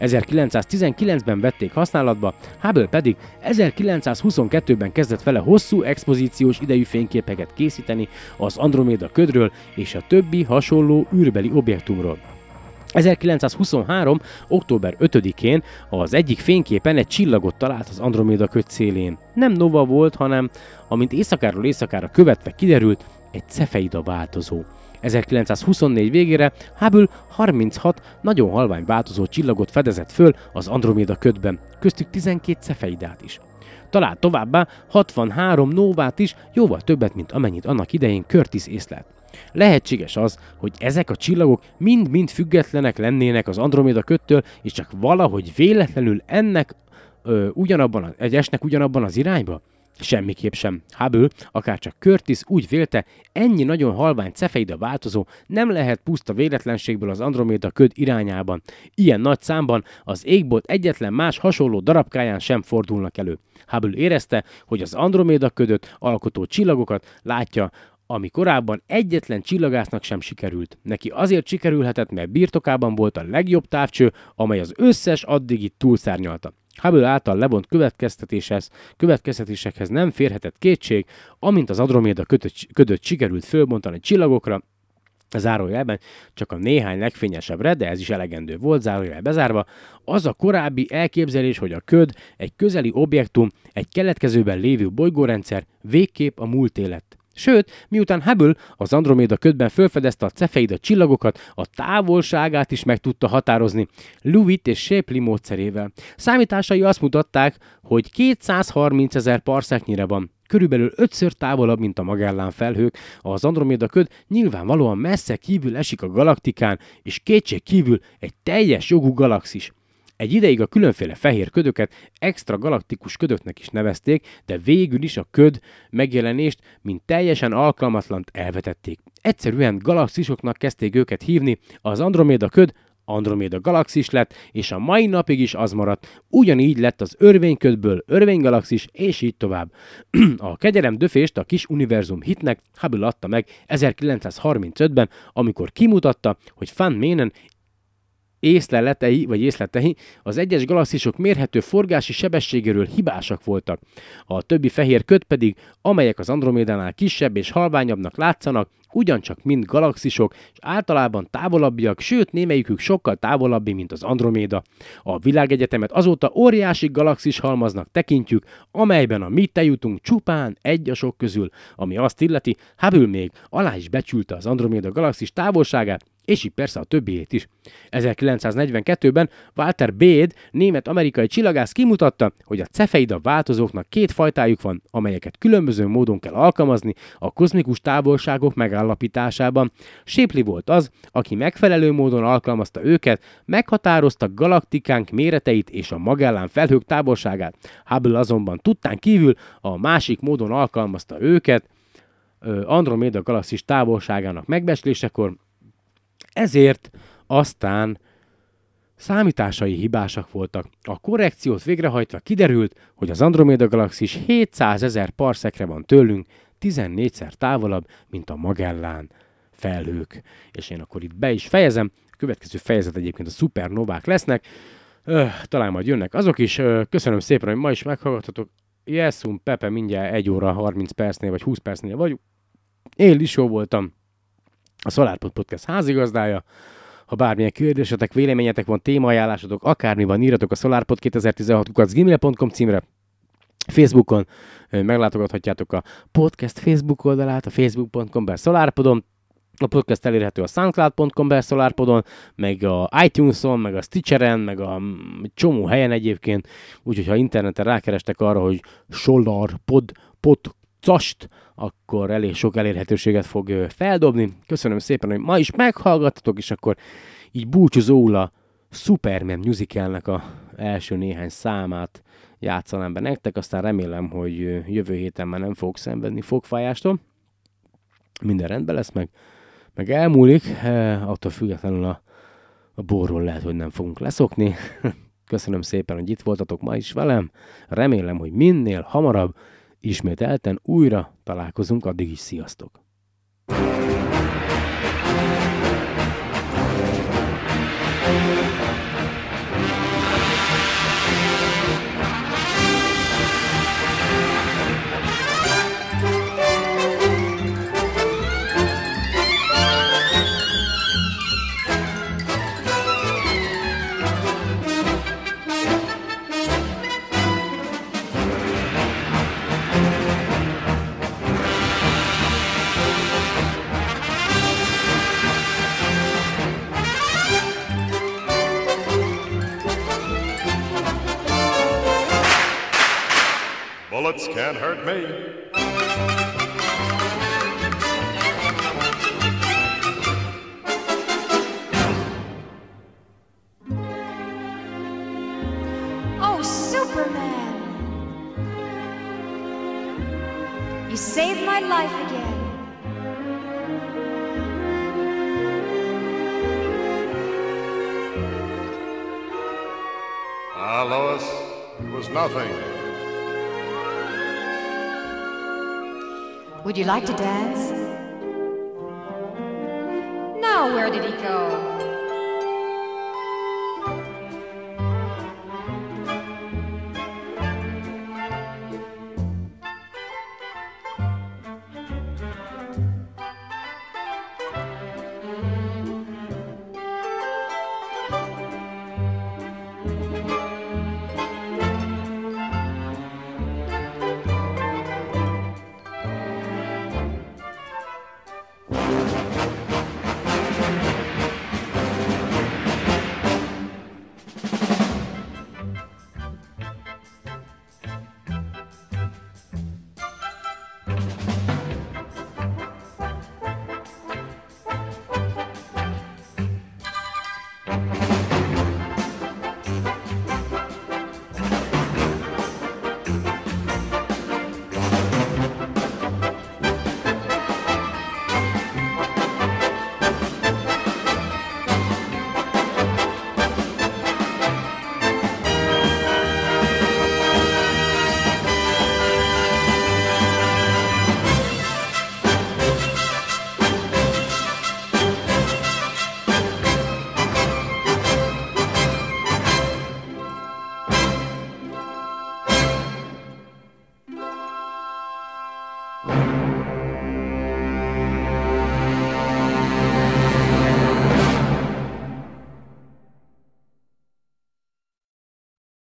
S1: 1919-ben vették használatba, Hubble pedig 1922-ben kezdett vele hosszú expozíciós idejű fényképeket készíteni az Androméda ködről és a többi hasonló űrbeli objektumról. 1923. október 5-én az egyik fényképen egy csillagot talált az Androméda köd szélén. Nem nova volt, hanem, amint éjszakáról éjszakára követve kiderült, egy cefeida változó. 1924 végére Hubble 36 nagyon halvány változó csillagot fedezett föl az Androméda ködben, köztük 12 cefeidát is. Talált továbbá 63 novát is, jóval többet, mint amennyit annak idején Curtis észlelt. Lehetséges az, hogy ezek a csillagok mind-mind függetlenek lennének az Androméda köttől, és csak valahogy véletlenül ennek ö, ugyanabban, egy esnek ugyanabban az irányba? Semmiképp sem. Hubble, akárcsak Curtis úgy vélte, ennyi nagyon halvány cefeida változó nem lehet puszta véletlenségből az Androméda köd irányában. Ilyen nagy számban az égbolt egyetlen más hasonló darabkáján sem fordulnak elő. Hubble érezte, hogy az Androméda ködöt alkotó csillagokat látja, ami korábban egyetlen csillagásznak sem sikerült. Neki azért sikerülhetett, mert birtokában volt a legjobb távcső, amely az összes addigi túlszárnyalta. Hubble által levont következtetéshez, következtetésekhez nem férhetett kétség, amint az Androméda kötött, ködött sikerült fölbontani csillagokra, zárójelben csak a néhány legfényesebbre, de ez is elegendő volt, zárójel bezárva, az a korábbi elképzelés, hogy a köd egy közeli objektum, egy keletkezőben lévő bolygórendszer végképp a múlt élet. Sőt, miután Hubble az Androméda ködben felfedezte a cefeida csillagokat, a távolságát is meg tudta határozni Lewitt és Shapley módszerével. Számításai azt mutatták, hogy 230 ezer parszeknyire van. Körülbelül ötször távolabb, mint a Magellán felhők, az Androméda köd nyilvánvalóan messze kívül esik a galaktikán, és kétség kívül egy teljes jogú galaxis. Egy ideig a különféle fehér ködöket extra galaktikus ködöknek is nevezték, de végül is a köd megjelenést, mint teljesen alkalmatlant elvetették. Egyszerűen galaxisoknak kezdték őket hívni, az Androméda köd Androméda galaxis lett, és a mai napig is az maradt. Ugyanígy lett az örvényködből örvénygalaxis, és így tovább. a kegyelem döfést a kis univerzum hitnek Hubble adta meg 1935-ben, amikor kimutatta, hogy Van Menen észleletei, vagy észletei az egyes galaxisok mérhető forgási sebességéről hibásak voltak. A többi fehér köt pedig, amelyek az Andromédánál kisebb és halványabbnak látszanak, ugyancsak mind galaxisok, és általában távolabbiak, sőt némelyikük sokkal távolabbi, mint az Androméda. A világegyetemet azóta óriási galaxis halmaznak tekintjük, amelyben a mi te jutunk csupán egy a sok közül, ami azt illeti, Hubble még alá is becsülte az Androméda galaxis távolságát, és így persze a többiét is. 1942-ben Walter Bede, német-amerikai csillagász kimutatta, hogy a cefeida változóknak két fajtájuk van, amelyeket különböző módon kell alkalmazni a kozmikus távolságok megállapításában. Shapley volt az, aki megfelelő módon alkalmazta őket, meghatározta galaktikánk méreteit és a Magellán felhők távolságát. Hubble azonban tudtán kívül a másik módon alkalmazta őket, Andromeda galaxis távolságának megbecslésekor, ezért aztán számításai hibásak voltak. A korrekciót végrehajtva kiderült, hogy az Andromeda galaxis 700 ezer parszekre van tőlünk, 14-szer távolabb, mint a Magellán felhők. És én akkor itt be is fejezem. A következő fejezet egyébként a szupernovák lesznek. Öh, talán majd jönnek azok is. Öh, köszönöm szépen, hogy ma is meghallgathatok. Jeszum, Pepe, mindjárt 1 óra 30 percnél, vagy 20 percnél vagyunk. Én is jó voltam. A SolarPod Podcast házigazdája. Ha bármilyen kérdésetek, véleményetek van, témaajánlásotok, akármi van, írjatok a solarpod2016 címre. Facebookon meglátogathatjátok a podcast Facebook oldalát, a facebook.com per SolarPodon, a podcast elérhető a soundcloud.com per SolarPodon, meg a iTunes-on, meg a Stitcheren, meg a csomó helyen egyébként, úgyhogy ha interneten rákerestek arra, hogy SolarPod, pod, cast, akkor elég sok elérhetőséget fog feldobni. Köszönöm szépen, hogy ma is meghallgattatok, és akkor így búcsúzóul a Superman musicalnek a első néhány számát játszanám be nektek, aztán remélem, hogy jövő héten már nem fogok szenvedni fogfájástól. Minden rendben lesz, meg, meg elmúlik, attól függetlenül a, a borról lehet, hogy nem fogunk leszokni. Köszönöm szépen, hogy itt voltatok ma is velem. Remélem, hogy minél hamarabb ismételten újra találkozunk, addig is sziasztok!
S4: Bullets me.
S7: Would you like to dance? Now, where did he go?